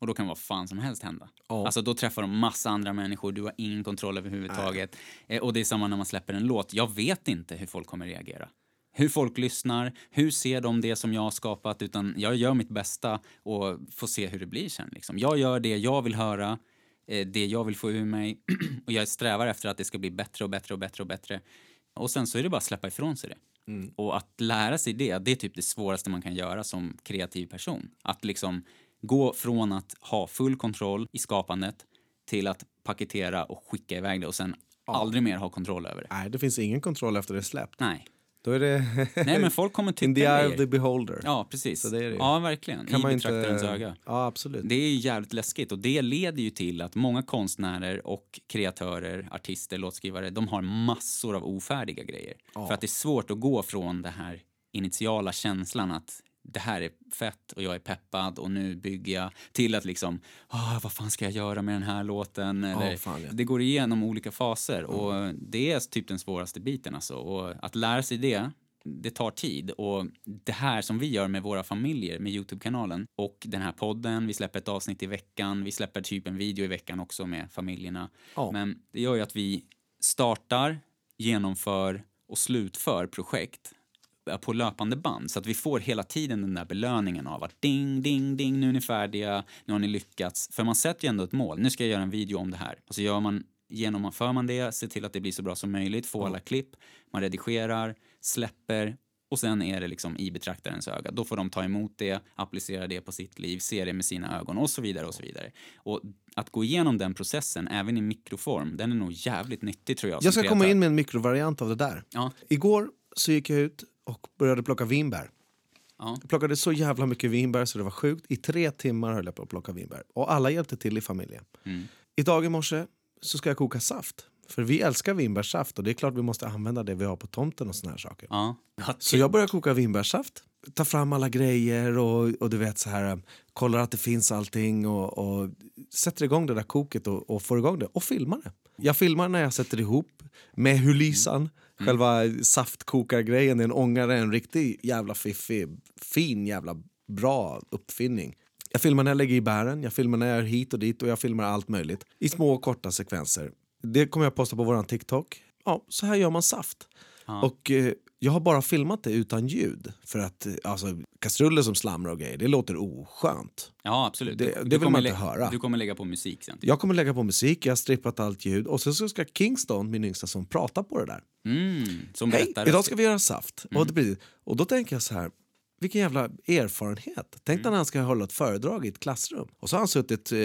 Och då kan vad fan som helst hända. Ja. Alltså då träffar de massa andra människor, du har ingen kontroll överhuvudtaget. Eh, och det är samma när man släpper en låt. Jag vet inte hur folk kommer reagera. Hur folk lyssnar, hur ser de det som jag har skapat, utan jag gör mitt bästa och får se hur det blir sen. Liksom. Jag gör det jag vill höra, eh, det jag vill få ur mig och jag strävar efter att det ska bli bättre och bättre och bättre och bättre. Och sen så är det bara att släppa ifrån sig det. Och att lära sig det, det är typ det svåraste man kan göra som kreativ person. Att liksom gå från att ha full kontroll i skapandet till att paketera och skicka iväg det och sen aldrig mer ha kontroll över det. Nej, det finns ingen kontroll efter det är släppt. Nej. Då är det Nej, men folk kommer tycka in the eye of the beholder. Ja, precis. Så det är det. Ja, verkligen. kan I man inte... betraktarens öga. Ja, absolut. Det är ju jävligt läskigt och det leder ju till att många konstnärer och kreatörer, artister, låtskrivare, de har massor av ofärdiga grejer. För att det är svårt att gå från den här initiala känslan att det här är fett och jag är peppad och nu bygger jag till att liksom, ah, vad fan ska jag göra med den här låten? Eller, fan, ja. Det går igenom olika faser och det är typ den svåraste biten alltså. Och att lära sig det, det tar tid och det här som vi gör med våra familjer med Youtube-kanalen och den här podden, vi släpper ett avsnitt i veckan, vi släpper typ en video i veckan också med familjerna. Ja. Men det gör ju att vi startar, genomför och slutför projekt på löpande band så att vi får hela tiden den där belöningen av att ding, ding, ding, nu är ni färdiga, nu har ni lyckats. För man sätter ju ändå ett mål, nu ska jag göra en video om det här. Och så gör man, genomför man det, ser till att det blir så bra som möjligt, får alla klipp, man redigerar, släpper och sen är det liksom i betraktarens öga. Då får de ta emot det, applicera det på sitt liv, se det med sina ögon och så vidare och så vidare. Och att gå igenom den processen, även i mikroform, den är nog jävligt nyttig tror jag. Jag ska komma in med en mikrovariant av det där. Ja, Igår så gick jag ut och började plocka vinbär. ja. Jag plockade så jävla mycket vinbär så det var sjukt. I tre timmar höll jag på att plocka vinbär. Och alla hjälpte till i familjen. Mm. Idag i morse så ska jag koka saft. För vi älskar vinbärssaft och det är klart vi måste använda det vi har på tomten och såna här saker. ja. Så jag börjar koka vinbärssaft. Tar fram alla grejer och, och du vet så här kollar att det finns allting och, och sätter igång det där koket och, och får igång det och filmar det. Jag filmar när jag sätter ihop med hulisan. Själva saftkokargrejen, en ångare, en riktig jävla fiffig, fin jävla bra uppfinning. Jag filmar när jag lägger i bären, jag filmar när jag är hit och dit och jag filmar allt möjligt. I små korta sekvenser. Det kommer jag posta på våran TikTok. Ja, så här gör man saft. Och eh, jag har bara filmat det utan ljud. För att alltså, kastruller som slamrar och grejer, det låter oskönt. Ja, absolut. Det- det vill man inte höra. Du kommer lägga på musik sen. Jag kommer lägga på musik, jag har strippat allt ljud och sen så ska Kingston, min yngsta son, prata på det där. Mm, som Hej, berättar. idag ska vi göra saft. Och, det blir, och då tänker jag så här, vilken jävla erfarenhet. Tänk Mm. när han ska hålla ett föredrag i ett klassrum. Och så har han suttit eh,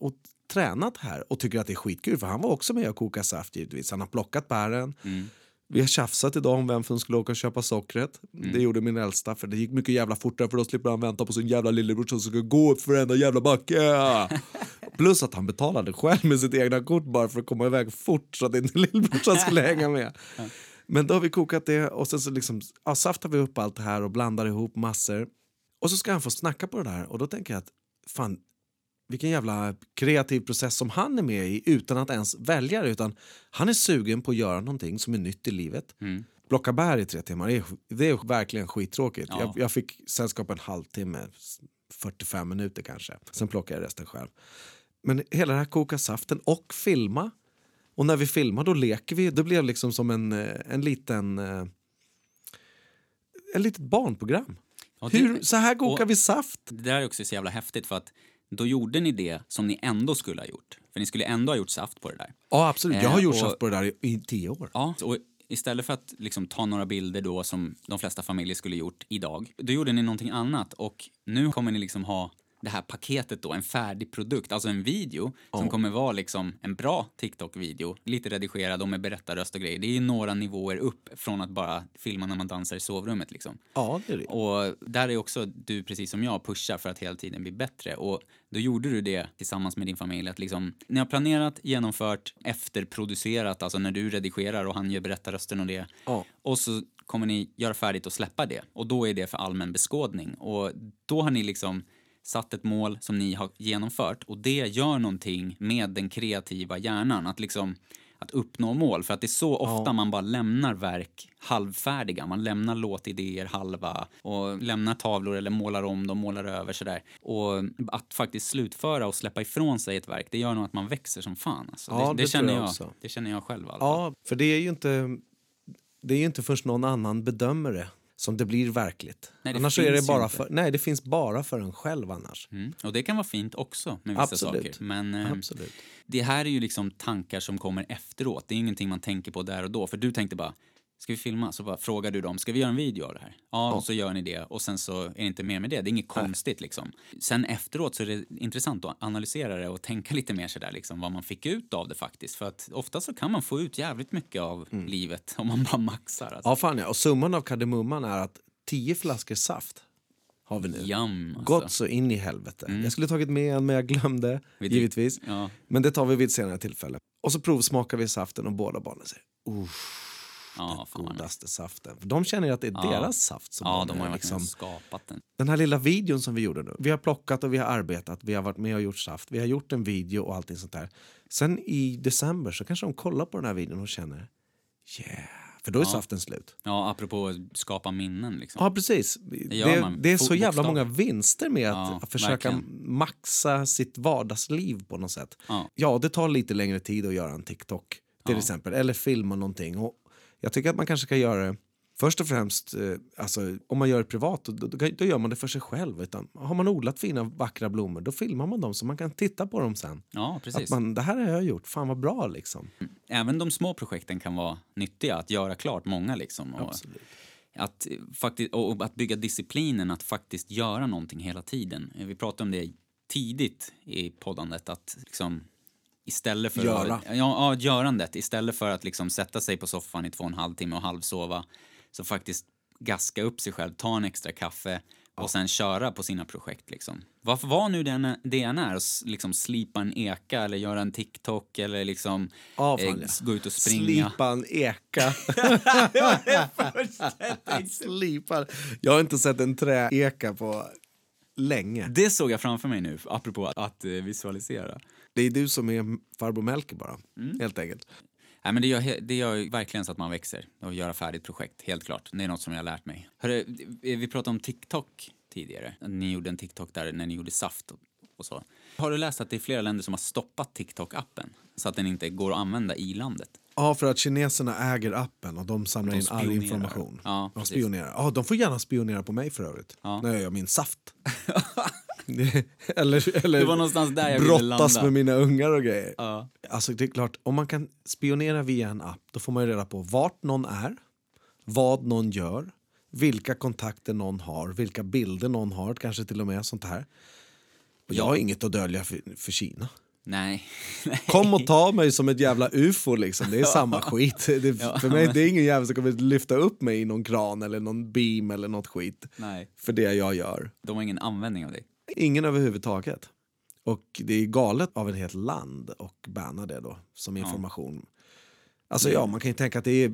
och tränat här och tycker att det är skitkul för han var också med och kokade saft givetvis. Han har plockat bären. Mm. Vi har tjafsat idag om vem som skulle åka och köpa sockret. Mm. Det gjorde min äldsta för det gick mycket jävla fortare för då slipper han vänta på sin jävla lillebror som ska gå upp för varenda jävla backe. Plus att han betalade själv med sitt egna kort bara för att komma iväg fort så att inte lillebrorsan skulle hänga med. Men då har vi kokat det och sen så liksom, ja, saftar vi upp allt det här och blandar ihop massor. Och så ska han få snacka på det där och då tänker jag att fan, vilken jävla kreativ process som han är med i utan att ens välja det. Utan han är sugen på att göra någonting som är nytt i livet. Mm. Plocka bär i tre timmar, det är, det är verkligen skittråkigt. Ja. Jag, jag fick sällskap en halvtimme, 45 minuter kanske. Sen plockade jag resten själv. Men hela det här koka saften och filma. Och när vi filmar då leker vi. Det blev liksom som en, eh, en liten... eh, En litet barnprogram. Ja, det- Hur, så här kokar vi saft. Det där är också så jävla häftigt för att då gjorde ni det som ni ändå skulle ha gjort. För ni skulle ändå ha gjort saft på det där. Ja, absolut. Jag har Eh, gjort och- saft på det där i, i tio år. Ja, och istället för att liksom ta några bilder då som de flesta familjer skulle gjort idag, då gjorde ni någonting annat och nu kommer ni liksom ha det här paketet då, en färdig produkt, alltså en video som kommer vara liksom en bra TikTok-video, lite redigerad och med berättarröst och grejer. Det är ju några nivåer upp från att bara filma när man dansar i sovrummet liksom. Ja, det är det. Och där är också du, precis som jag, pushar för att hela tiden bli bättre. Och då gjorde du det tillsammans med din familj. Att liksom, ni har planerat, genomfört, efterproducerat, alltså när du redigerar och han gör berättarrösten och det. Ja. Och så kommer ni göra färdigt och släppa det. Och då är det för allmän beskådning. Och då har ni liksom satt ett mål som ni har genomfört och det gör någonting med den kreativa hjärnan. Att liksom att uppnå mål. För att det är så ofta man bara lämnar verk halvfärdiga. Man lämnar låtidéer halva och lämnar tavlor eller målar om dem, målar över sådär. Och att faktiskt slutföra och släppa ifrån sig ett verk, det gör nog att man växer som fan. Alltså. Ja, det, det det, känner jag jag, det känner jag själv fall. Ja, för det är ju inte, det är ju inte först någon annan bedömer det som det blir verkligt. Nej, det annars är det bara för, nej, det finns bara för en själv annars. Mm. Och det kan vara fint också med vissa Absolut. saker. Men eh, Absolut. det här är ju liksom tankar som kommer efteråt. Det är ingenting man tänker på där och då. För du tänkte bara, ska vi filma? Så bara frågar du dem, ska vi göra en video av det här? Ja, och så gör ni det och sen så är det inte mer med det. Det är inget konstigt liksom. Sen efteråt så är det intressant att analysera det och tänka lite mer sådär liksom vad man fick ut av det faktiskt. För att ofta så kan man få ut jävligt mycket av Mm. livet om man bara maxar. Alltså. Ja, fan ja. Och summan av kardemumman är att 10 flaskor saft har vi nu. Jam alltså. Gott så in i helvete. Jag skulle tagit med en men jag glömde, Vi drick- givetvis. Ja. Men det tar vi vid ett senare tillfälle. Och så provsmakar vi saften och båda barnen säger Ja, nice. godaste saften. För de känner att det är Ja. deras saft som Ja, de, har liksom skapat den. Den här lilla videon som vi gjorde nu. Vi har plockat och vi har arbetat, vi har varit med och gjort saft. Vi har gjort en video och allting sånt där. Sen i december så kanske de kollar på den här videon och känner yeah. För då är Ja. saften slut. Ja, apropå att skapa minnen liksom. Ja, precis. Det, man. det är så jävla många vinster med att, Ja, försöka verkligen. maxa sitt vardagsliv på något sätt. Ja. Ja, det tar lite längre tid att göra en TikTok till exempel. Eller filma någonting. Och jag tycker att man kanske ska göra det Först och främst, eh, alltså, om man gör det privat, då, då, då gör man det för sig själv. Utan har man odlat fina vackra blommor, då filmar man dem så man kan titta på dem sen. Ja, Att precis. man, det här har jag gjort, fan vad bra liksom. Även de små projekten kan vara nyttiga, att göra klart många liksom. Och Absolut. att, faktiskt, och att bygga disciplinen att faktiskt göra någonting hela tiden. Vi pratade om det tidigt i poddandet, att liksom istället för Göra. Att, ja, ja, görandet. Istället för att liksom sätta sig på soffan i två och en halv timme och halvsova, så faktiskt gaska upp sig själv, ta en extra kaffe och sen köra på sina projekt. Liksom. Varför var nu det än, det än är, liksom slipa en eka eller göra en TikTok eller liksom Ja, fan, eh, ja. gå ut och springa. Slipa en eka. Slipa. Jag har inte sett en träeka på länge. Det såg jag framför mig nu, apropå att, att eh, visualisera. Det är du som är farbror Melker bara, Mm. helt enkelt. Nej, men det, gör, det gör verkligen så att man växer och göra färdigt projekt, helt klart. Det är något som jag har lärt mig. Hörru, vi pratade om TikTok tidigare. Ni gjorde en TikTok där när ni gjorde saft och, så. Har du läst att det är flera länder som har stoppat TikTok-appen så att den inte går att använda i landet? Ja, för att kineserna äger appen och de samlar De in all information. Ja, de spionerar. Ja, de får gärna spionera på mig för övrigt. Ja. När jag gör min saft. Eller eller Det var någonstans där jag brottas med mina ungar och grejer. Ja. Alltså det är klart, om man kan spionera via en app då får man ju reda på vart någon är, vad någon gör, vilka kontakter någon har, vilka bilder någon har, kanske till och med sånt här. Och jag har inget att dölja för, för Kina. Nej. Nej. Kom och ta mig som ett jävla ufo liksom, det är samma skit. Det, Ja, för mig det är ingen jävel som kommer lyfta upp mig i någon kran eller någon beam eller något skit. Nej. För det jag gör. De har ingen användning av dig. Ingen överhuvudtaget. Och det är galet av ett helt land och banna det då som information. Alltså ja, man kan ju tänka att det är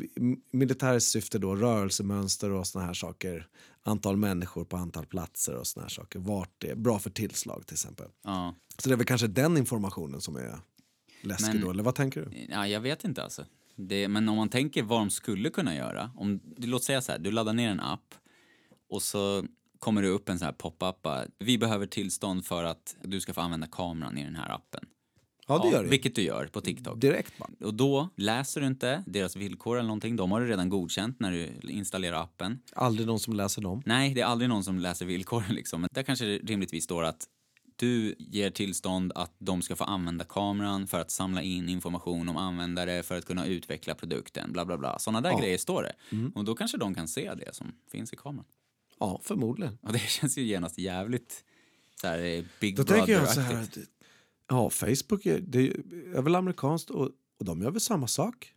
militärt syfte då, rörelsemönster och såna här saker. Antal människor på antal platser och såna här saker. Vart det är bra för tillslag till exempel. Ja. Så det är väl kanske den informationen som är läskig Men- då, eller vad tänker du? Ja, jag vet inte alltså. Det, men om man tänker vad de skulle kunna göra. Om, låt säga så här, du laddar ner en app och så kommer det upp en sån här pop-up. Vi behöver tillstånd för att du ska få använda kameran i den här appen. Ja, det gör det. Vilket du gör på TikTok. Direkt bara. Och då läser du inte deras villkor eller någonting. De har du redan godkänt när du installerar appen. Aldrig någon som läser dem. Nej, det är aldrig någon som läser villkoren liksom. Men där kanske det rimligtvis står att du ger tillstånd att de ska få använda kameran för att samla in information om användare för att kunna utveckla produkten, bla bla bla. Sådana där grejer står det. Mm. Och då kanske de kan se det som finns i kameran. Ja, förmodligen. Och det känns ju genast jävligt så här eh, Big Då tänker jag så här att ja, Facebook är, det är väl amerikanskt och, och de gör väl samma sak.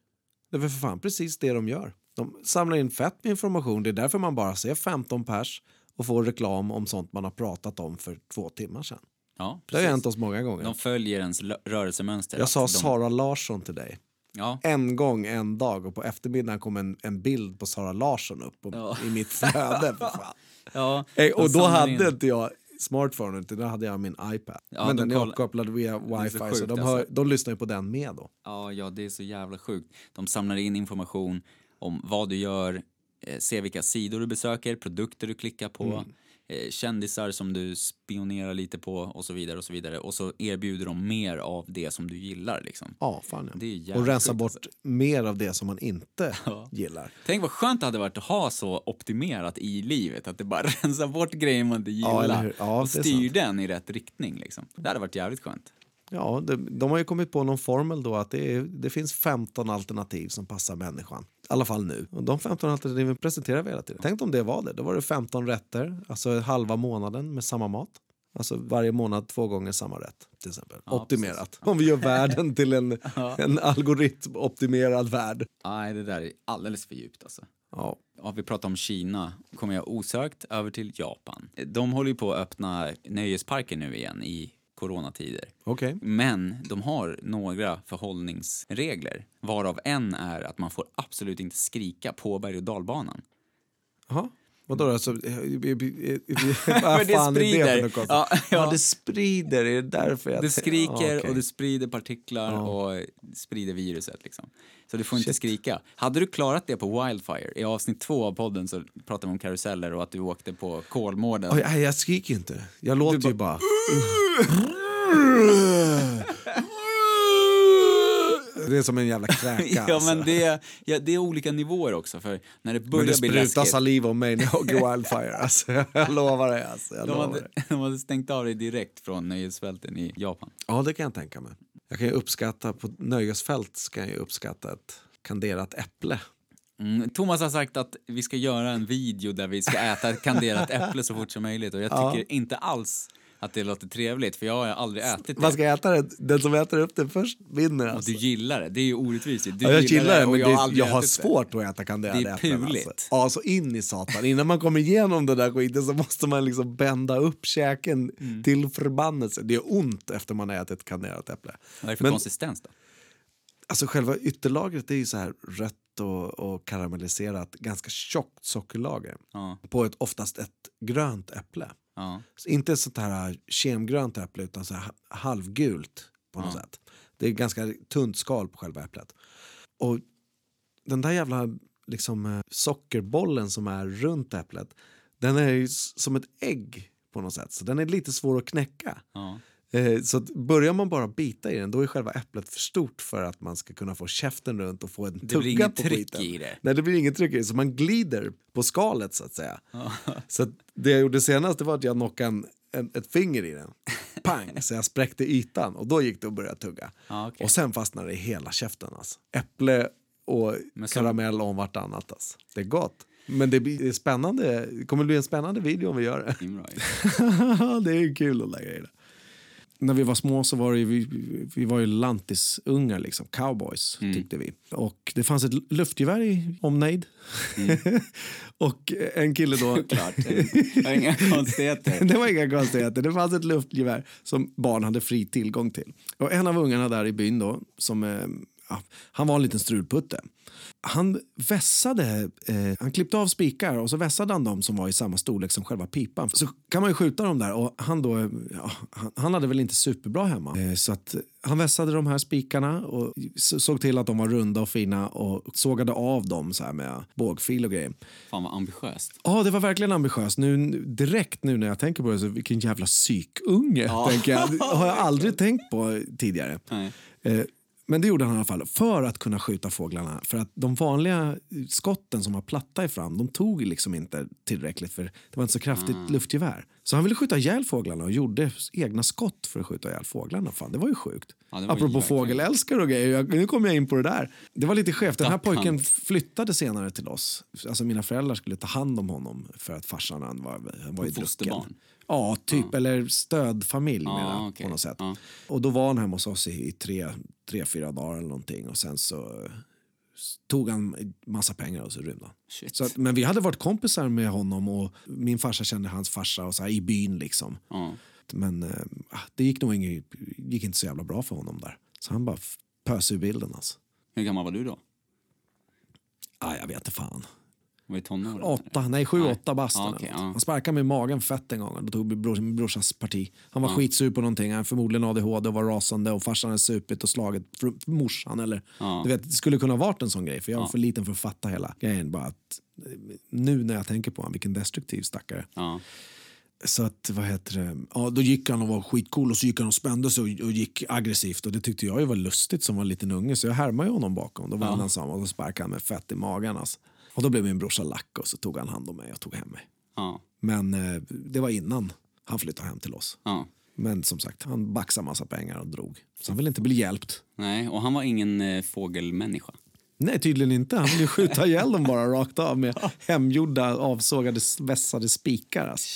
Det är väl för fan precis det de gör. De samlar in fett med information. Det är därför man bara ser 15 pers och får reklam om sånt man har pratat om för två timmar sedan. Ja, Det har hänt oss många gånger. De följer ens rörelsemönster. jag sa de, Sara Larsson till dig. Ja, En gång en dag och på eftermiddagen kom en, en bild på Sara Larsson upp på, Ja. i mitt flöde. Ja, och då hade in- inte jag smartphone, utan då hade jag min iPad. Ja, Men de den är uppkopplad via wifi så, sjukt, de, hör, alltså. de lyssnar ju på den med då. Ja, ja, det är så jävla sjukt. De samlar in information om vad du gör, eh, ser vilka sidor du besöker, produkter du klickar på, Mm. Eh, kändisar som du spionerar lite på och så vidare och så vidare. Och så erbjuder de mer av det som du gillar liksom. Ja, fan ja. Det är Och rensa bort alltså. mer av det som man inte Ja. gillar. Tänk vad skönt det hade varit att ha så optimerat i livet, att det bara rensar bort grejer man inte gillar? Ja, och styr den i rätt riktning liksom. Det hade varit jävligt skönt. Ja, de, de har ju kommit på någon formel då att det, är, det finns 15 alternativ som passar människan. I alla fall nu. Och de 15 alternativen presenterar vi hela tiden. Tänk om det var det. Då var det 15 rätter, alltså halva månaden med samma mat. Alltså varje månad två gånger samma rätt till exempel. Ja, Optimerat. Om vi gör världen till en, en algoritmoptimerad värld. Nej, det där är alldeles för djupt alltså. Ja, Ja, vi pratar om Kina, kommer jag osökt över till Japan. De håller ju på att öppna nöjesparker nu igen i coronatider. okej. Men de har några förhållningsregler, varav en är att man får absolut inte skrika på berg och dalbanan. Jaha. Vadå då? Alltså, eh, eh, eh, vad det fan är det sprider. för något? Ja, Ja, ja. det sprider. Är det därför jag... Det skriker Ja, okej. och det sprider partiklar Ja. och sprider viruset. Liksom. Så du får inte Shit. skrika. Hade du klarat det på Wildfire? I avsnitt två av podden så pratade vi om karuseller och att du åkte på Kolmården. Oj, nej, jag skriker inte. Jag låter ju bara... Det är som en jävla kräka. Ja, men alltså. det, ja, det är olika nivåer också. För när det Men börjar det bli sprutar saliv om mig när jag åker Wildfire. Alltså, jag lovar det. Alltså, jag De lovar hade, det. de hade stängt av dig direkt från nöjesfälten i Japan. Ja, det kan jag tänka mig. Jag kan ju uppskatta, på nöjesfält så kan jag uppskatta ett kanderat äpple. Mm, Thomas har sagt att vi ska göra en video där vi ska äta ett kanderat äpple så fort som möjligt. Och jag Ja. tycker inte alls att det låter trevligt, för jag har aldrig ätit Man det. ska äta det. Den som äter upp det först vinner. Och Alltså. du gillar det. Det är ju orättvist. Du Ja, jag gillar det, och men jag det, har jag har ätit det. svårt att äta kanderade Det är äpplen. puligt. Alltså. Ja, så in i satan. Innan man kommer igenom den där skiten så måste man liksom bända upp käken Mm. till förbannelse. Det är ont efter man har ätit ett kanderat äpple. Vad är det för Men- konsistens då? Alltså själva ytterlagret är ju så här rött och, och karamelliserat, ganska tjockt sockerlager Ja, på ett, oftast ett grönt äpple. Ja. Så inte sånt här kemgrönt äpple utan så halvgult på något Ja. sätt. Det är ganska tunt skal på själva äpplet. Och den där jävla liksom, eh, sockerbollen som är runt äpplet, den är ju som ett ägg på något sätt. Så den är lite svår att knäcka. ja. Eh, Så börjar man bara bita i den då är själva äpplet för stort för att man ska kunna få käften runt och få en tugga på tryck skiten. i det. Nej, det blir inget tryck i det. Så man glider på skalet så att säga. Så att det jag gjorde senast det var att jag knockade en, en, ett finger i den. Pang! Så jag spräckte ytan och då gick det att börja tugga. Okej. Och sen fastnade det i hela käften. Alltså. Äpple och Men så- karamell om vartannat. Alltså. Det är gott. Men det blir det är spännande. Det kommer bli en spännande video om vi gör det. Det är kul de där grejerna. När vi var små så var det, vi, vi var ju lantisungar, liksom. cowboys tyckte vi. Och det fanns ett luftgevär i omnejd. och en kille då... Klart. Det är inga konstigheter. det var inga konstigheter. Det fanns ett luftgevär som barn hade fri tillgång till. Och en av ungarna där i byn då, som eh, ja, han var en liten strulputte. Han vässade, eh, han klippte av spikar och så vässade han dem som var i samma storlek som själva pipan. Så kan man ju skjuta dem där och han då, ja, han, han hade väl inte superbra hemma. Eh, så att han vässade de här spikarna och såg till att de var runda och fina och sågade av dem så här med bågfil och grejer. Fan vad ambitiöst. Ja, det var verkligen ambitiöst. Nu, direkt nu när jag tänker på det, så vilken jävla psykunge. Ja. Tänker jag. Det har jag aldrig tänkt på tidigare. Nej. Eh, men det gjorde han i alla fall för att kunna skjuta fåglarna. För att de vanliga skotten som var platta i fram, de tog liksom inte tillräckligt för det var inte så kraftigt mm. luftgevär. Så han ville skjuta ihjäl fåglarna och gjorde egna skott för att skjuta ihjäl fåglarna. Fan, det var ju sjukt. Ja, var Apropå fågelälskare och grejer, jag, nu kommer jag in på det där. Det var lite skevt. Den här pojken flyttade senare till oss. Alltså mina föräldrar skulle ta hand om honom för att farsan var, var i drucken. Ja, typ. Ja. Eller stödfamilj ja, mera, okay. på något sätt. Ja. Och då var han hemma hos oss i, i tre, tre, fyra dagar eller någonting. Och sen så tog han massa pengar och så rymde han. Så att, men vi hade varit kompisar med honom och min farsa kände hans farsa och så här, i byn liksom. Ja. Men äh, det gick nog inget, gick inte så jävla bra för honom där. Så han bara pös ur bilden alltså. Hur gammal var du då? Ah, jag vet inte fan. Var det tonåren? Åtta, nej sju, åtta bast. Ah, okay, ah. Han sparkade mig i magen fett en gång. Då tog bror, min brorsas parti. Han var ah. skitsur på någonting. Han förmodligen ADHD och var rasande och farsan hade supit och slagit morsan. Eller, ah. du vet, det skulle kunna varit en sån grej för jag var för liten för att fatta hela grejen. Bara att, nu när jag tänker på honom, vilken destruktiv stackare. Så att, vad heter det? Ja, då gick han och var skitcool och så gick han och spände sig och, och gick aggressivt och det tyckte jag ju var lustigt som var en liten unge så jag härmade ju honom bakom. Då var ja. han ensam och så sparkade han med fett i magen. Alltså. Och då blev min brorsa lack och så tog han hand om mig och tog hem mig. Ja. Men eh, det var innan han flyttade hem till oss. Ja. Men som sagt, han baxade massa pengar och drog. Så han ville inte bli hjälpt. Nej, och han var ingen eh, fågelmänniska. Nej, tydligen inte. Han ville skjuta ihjäl dem bara rakt av med hemgjorda avsågade vässade spikar. Alltså.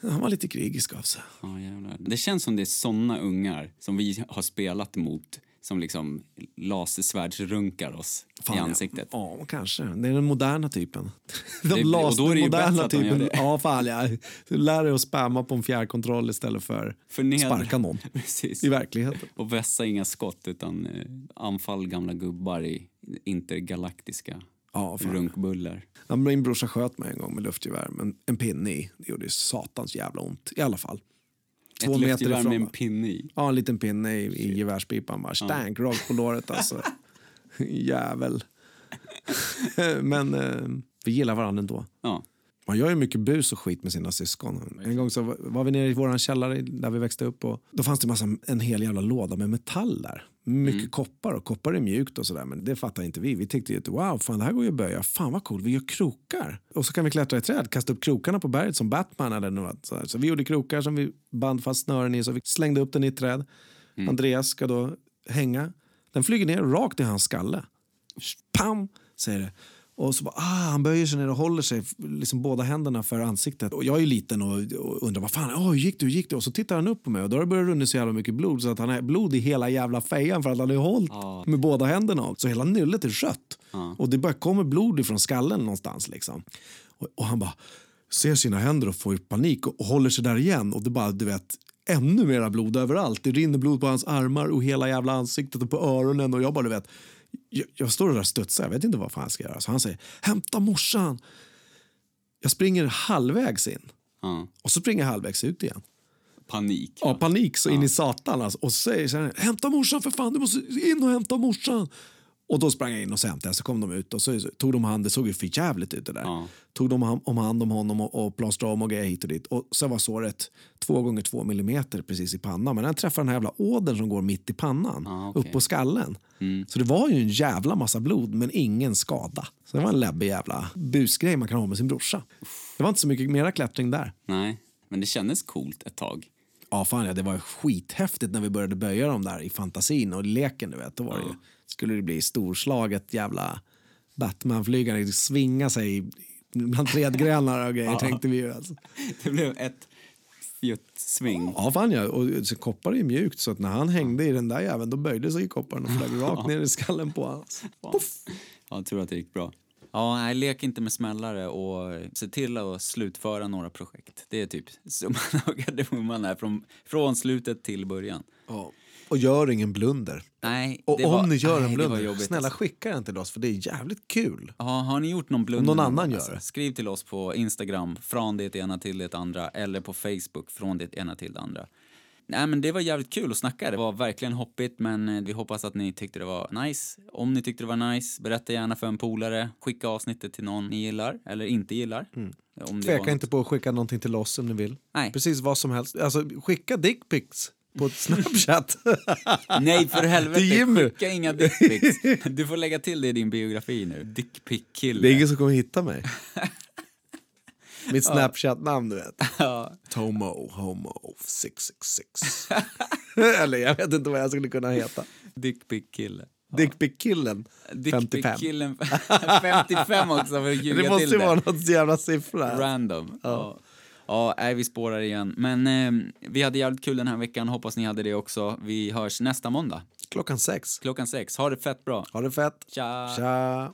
Han var lite krigisk av sig. Ja, jävlar. det känns som det är såna ungar som vi har spelat mot som liksom lasersvärdsrunkar oss Fan, i ansiktet. Ja, ja, kanske. Det är den moderna typen. De det, lasermoderna typen. De ja, fan ja. Du lär dig att spamma på en fjärrkontroll istället för att sparka någon. Precis. I verkligheten. Och vässa inga skott utan eh, anfall gamla gubbar i intergalaktiska ja, runkbuller. Ja, min brorsa sköt mig en gång med luftgevär, men en pinne i. Det gjorde satans jävla ont i alla fall. Två Ett meter ifrån. med en pinne i? Ja, en liten pinne i, i gevärspipan. Bara stank, ja. rakt på låret alltså. Jävel. Men eh, vi gillar varandra ändå. Ja. Man gör ju mycket bus och skit med sina syskon. En gång så var vi nere i vår källare där vi växte upp och då fanns det massa, en hel jävla låda med metall där. Mycket mm. koppar och koppar är mjukt och sådär men det fattar inte vi. Vi tyckte ju att wow, fan det här går ju att böja. Fan vad coolt, vi gör krokar. Och så kan vi klättra i träd, kasta upp krokarna på berget som Batman eller något. Så, så vi gjorde krokar som vi band fast snören i så vi slängde upp den i ett träd. Mm. Andreas ska då hänga. Den flyger ner rakt i hans skalle. Pam! Säger det. Och så bara, ah, han böjer sig ner och håller sig liksom båda händerna för ansiktet. Och jag är liten och, och undrar vad fan, oh, hur gick det, hur gick det? Och så tittar han upp på mig och då har det börjat runna så jävla mycket blod så att han har blod i hela jävla fejan för att han har hållit ah. med båda händerna. Så hela nyllet är rött. Ah. Och det bara kommer blod ifrån skallen någonstans liksom. Och, och han bara ser sina händer och får panik och, och håller sig där igen. Och det bara, du vet, ännu mera blod överallt. Det rinner blod på hans armar och hela jävla ansiktet och på öronen och jag bara, du vet jag, jag står där och studsar, jag vet inte vad fan jag ska göra. Så han säger hämta morsan. Jag springer halvvägs in mm. och så springer jag halvvägs ut igen. Panik. Ja, panik så in i satan. Alltså. Och så säger så här, hämta morsan för fan, du måste in och hämta morsan. Och då sprang jag in och så hämtade så kom de ut och så tog de hand, det såg ju för jävligt ut det där. Ja. Tog de om hand om honom och, och plåstrade om och grejer hit och dit. Och så var såret två gånger två millimeter precis i pannan. Men den träffade den här jävla ådern som går mitt i pannan, ja, okay. upp på skallen. Mm. Så det var ju en jävla massa blod men ingen skada. Så det var en läbbig jävla busgrej man kan ha med sin brorsa. Det var inte så mycket mera klättring där. Nej, men det kändes coolt ett tag. Ja, fan ja, det var skithäftigt när vi började böja dem där i fantasin och leken. Du vet. Då var det ju, skulle det bli storslaget jävla Batman-flygande, svinga sig bland trädgrenar och grejer ja. tänkte vi ju. Alltså. Det blev ett sving. Ja, fan ja. Och så koppar är mjukt så att när han hängde i den där jäveln då böjde sig kopparen och flög rakt ner i skallen på honom. Ja, tur att det gick bra. Ja, nej, lek inte med smällare och se till att slutföra några projekt. Det är typ summan av kardemumman här från, från slutet till början. Ja. Och gör ingen blunder. Nej, Och det om var, ni gör nej, en blunder, snälla alltså. skicka den till oss för det är jävligt kul. Ja, har ni gjort någon blunder? någon någon annan gör alltså, det. Skriv till oss på Instagram, från det ena till det andra, eller på Facebook, från det ena till det andra. Nej, men det var jävligt kul att snacka. Det var verkligen hoppigt, men eh, vi hoppas att ni tyckte det var nice. Om ni tyckte det var nice, berätta gärna för en polare. Skicka avsnittet till någon ni gillar, eller inte gillar. Om Mm. Tveka något- inte på att skicka någonting till oss om ni vill. Nej. Precis vad som helst. Alltså skicka dickpics på Snapchat. Nej, för helvete. Skicka inga dickpics. Du får lägga till det i din biografi nu. Dickpic-kille. det är ingen som kommer hitta mig. Mitt Snapchat-namn du vet. Ja. Tomo Homo 666. Eller jag vet inte vad jag skulle kunna heta. Dickpic-kille. Dickpic-killen 55. Dickpic-killen 55 också för att ljuga Det måste till ju vara något jävla siffra. Random. Ja. Ja, nej, vi spårar igen. Men eh, vi hade jävligt kul den här veckan. Hoppas ni hade det också. Vi hörs nästa måndag Klockan sex. klockan sex. Ha det fett bra. Ha det fett. Tja! Tja.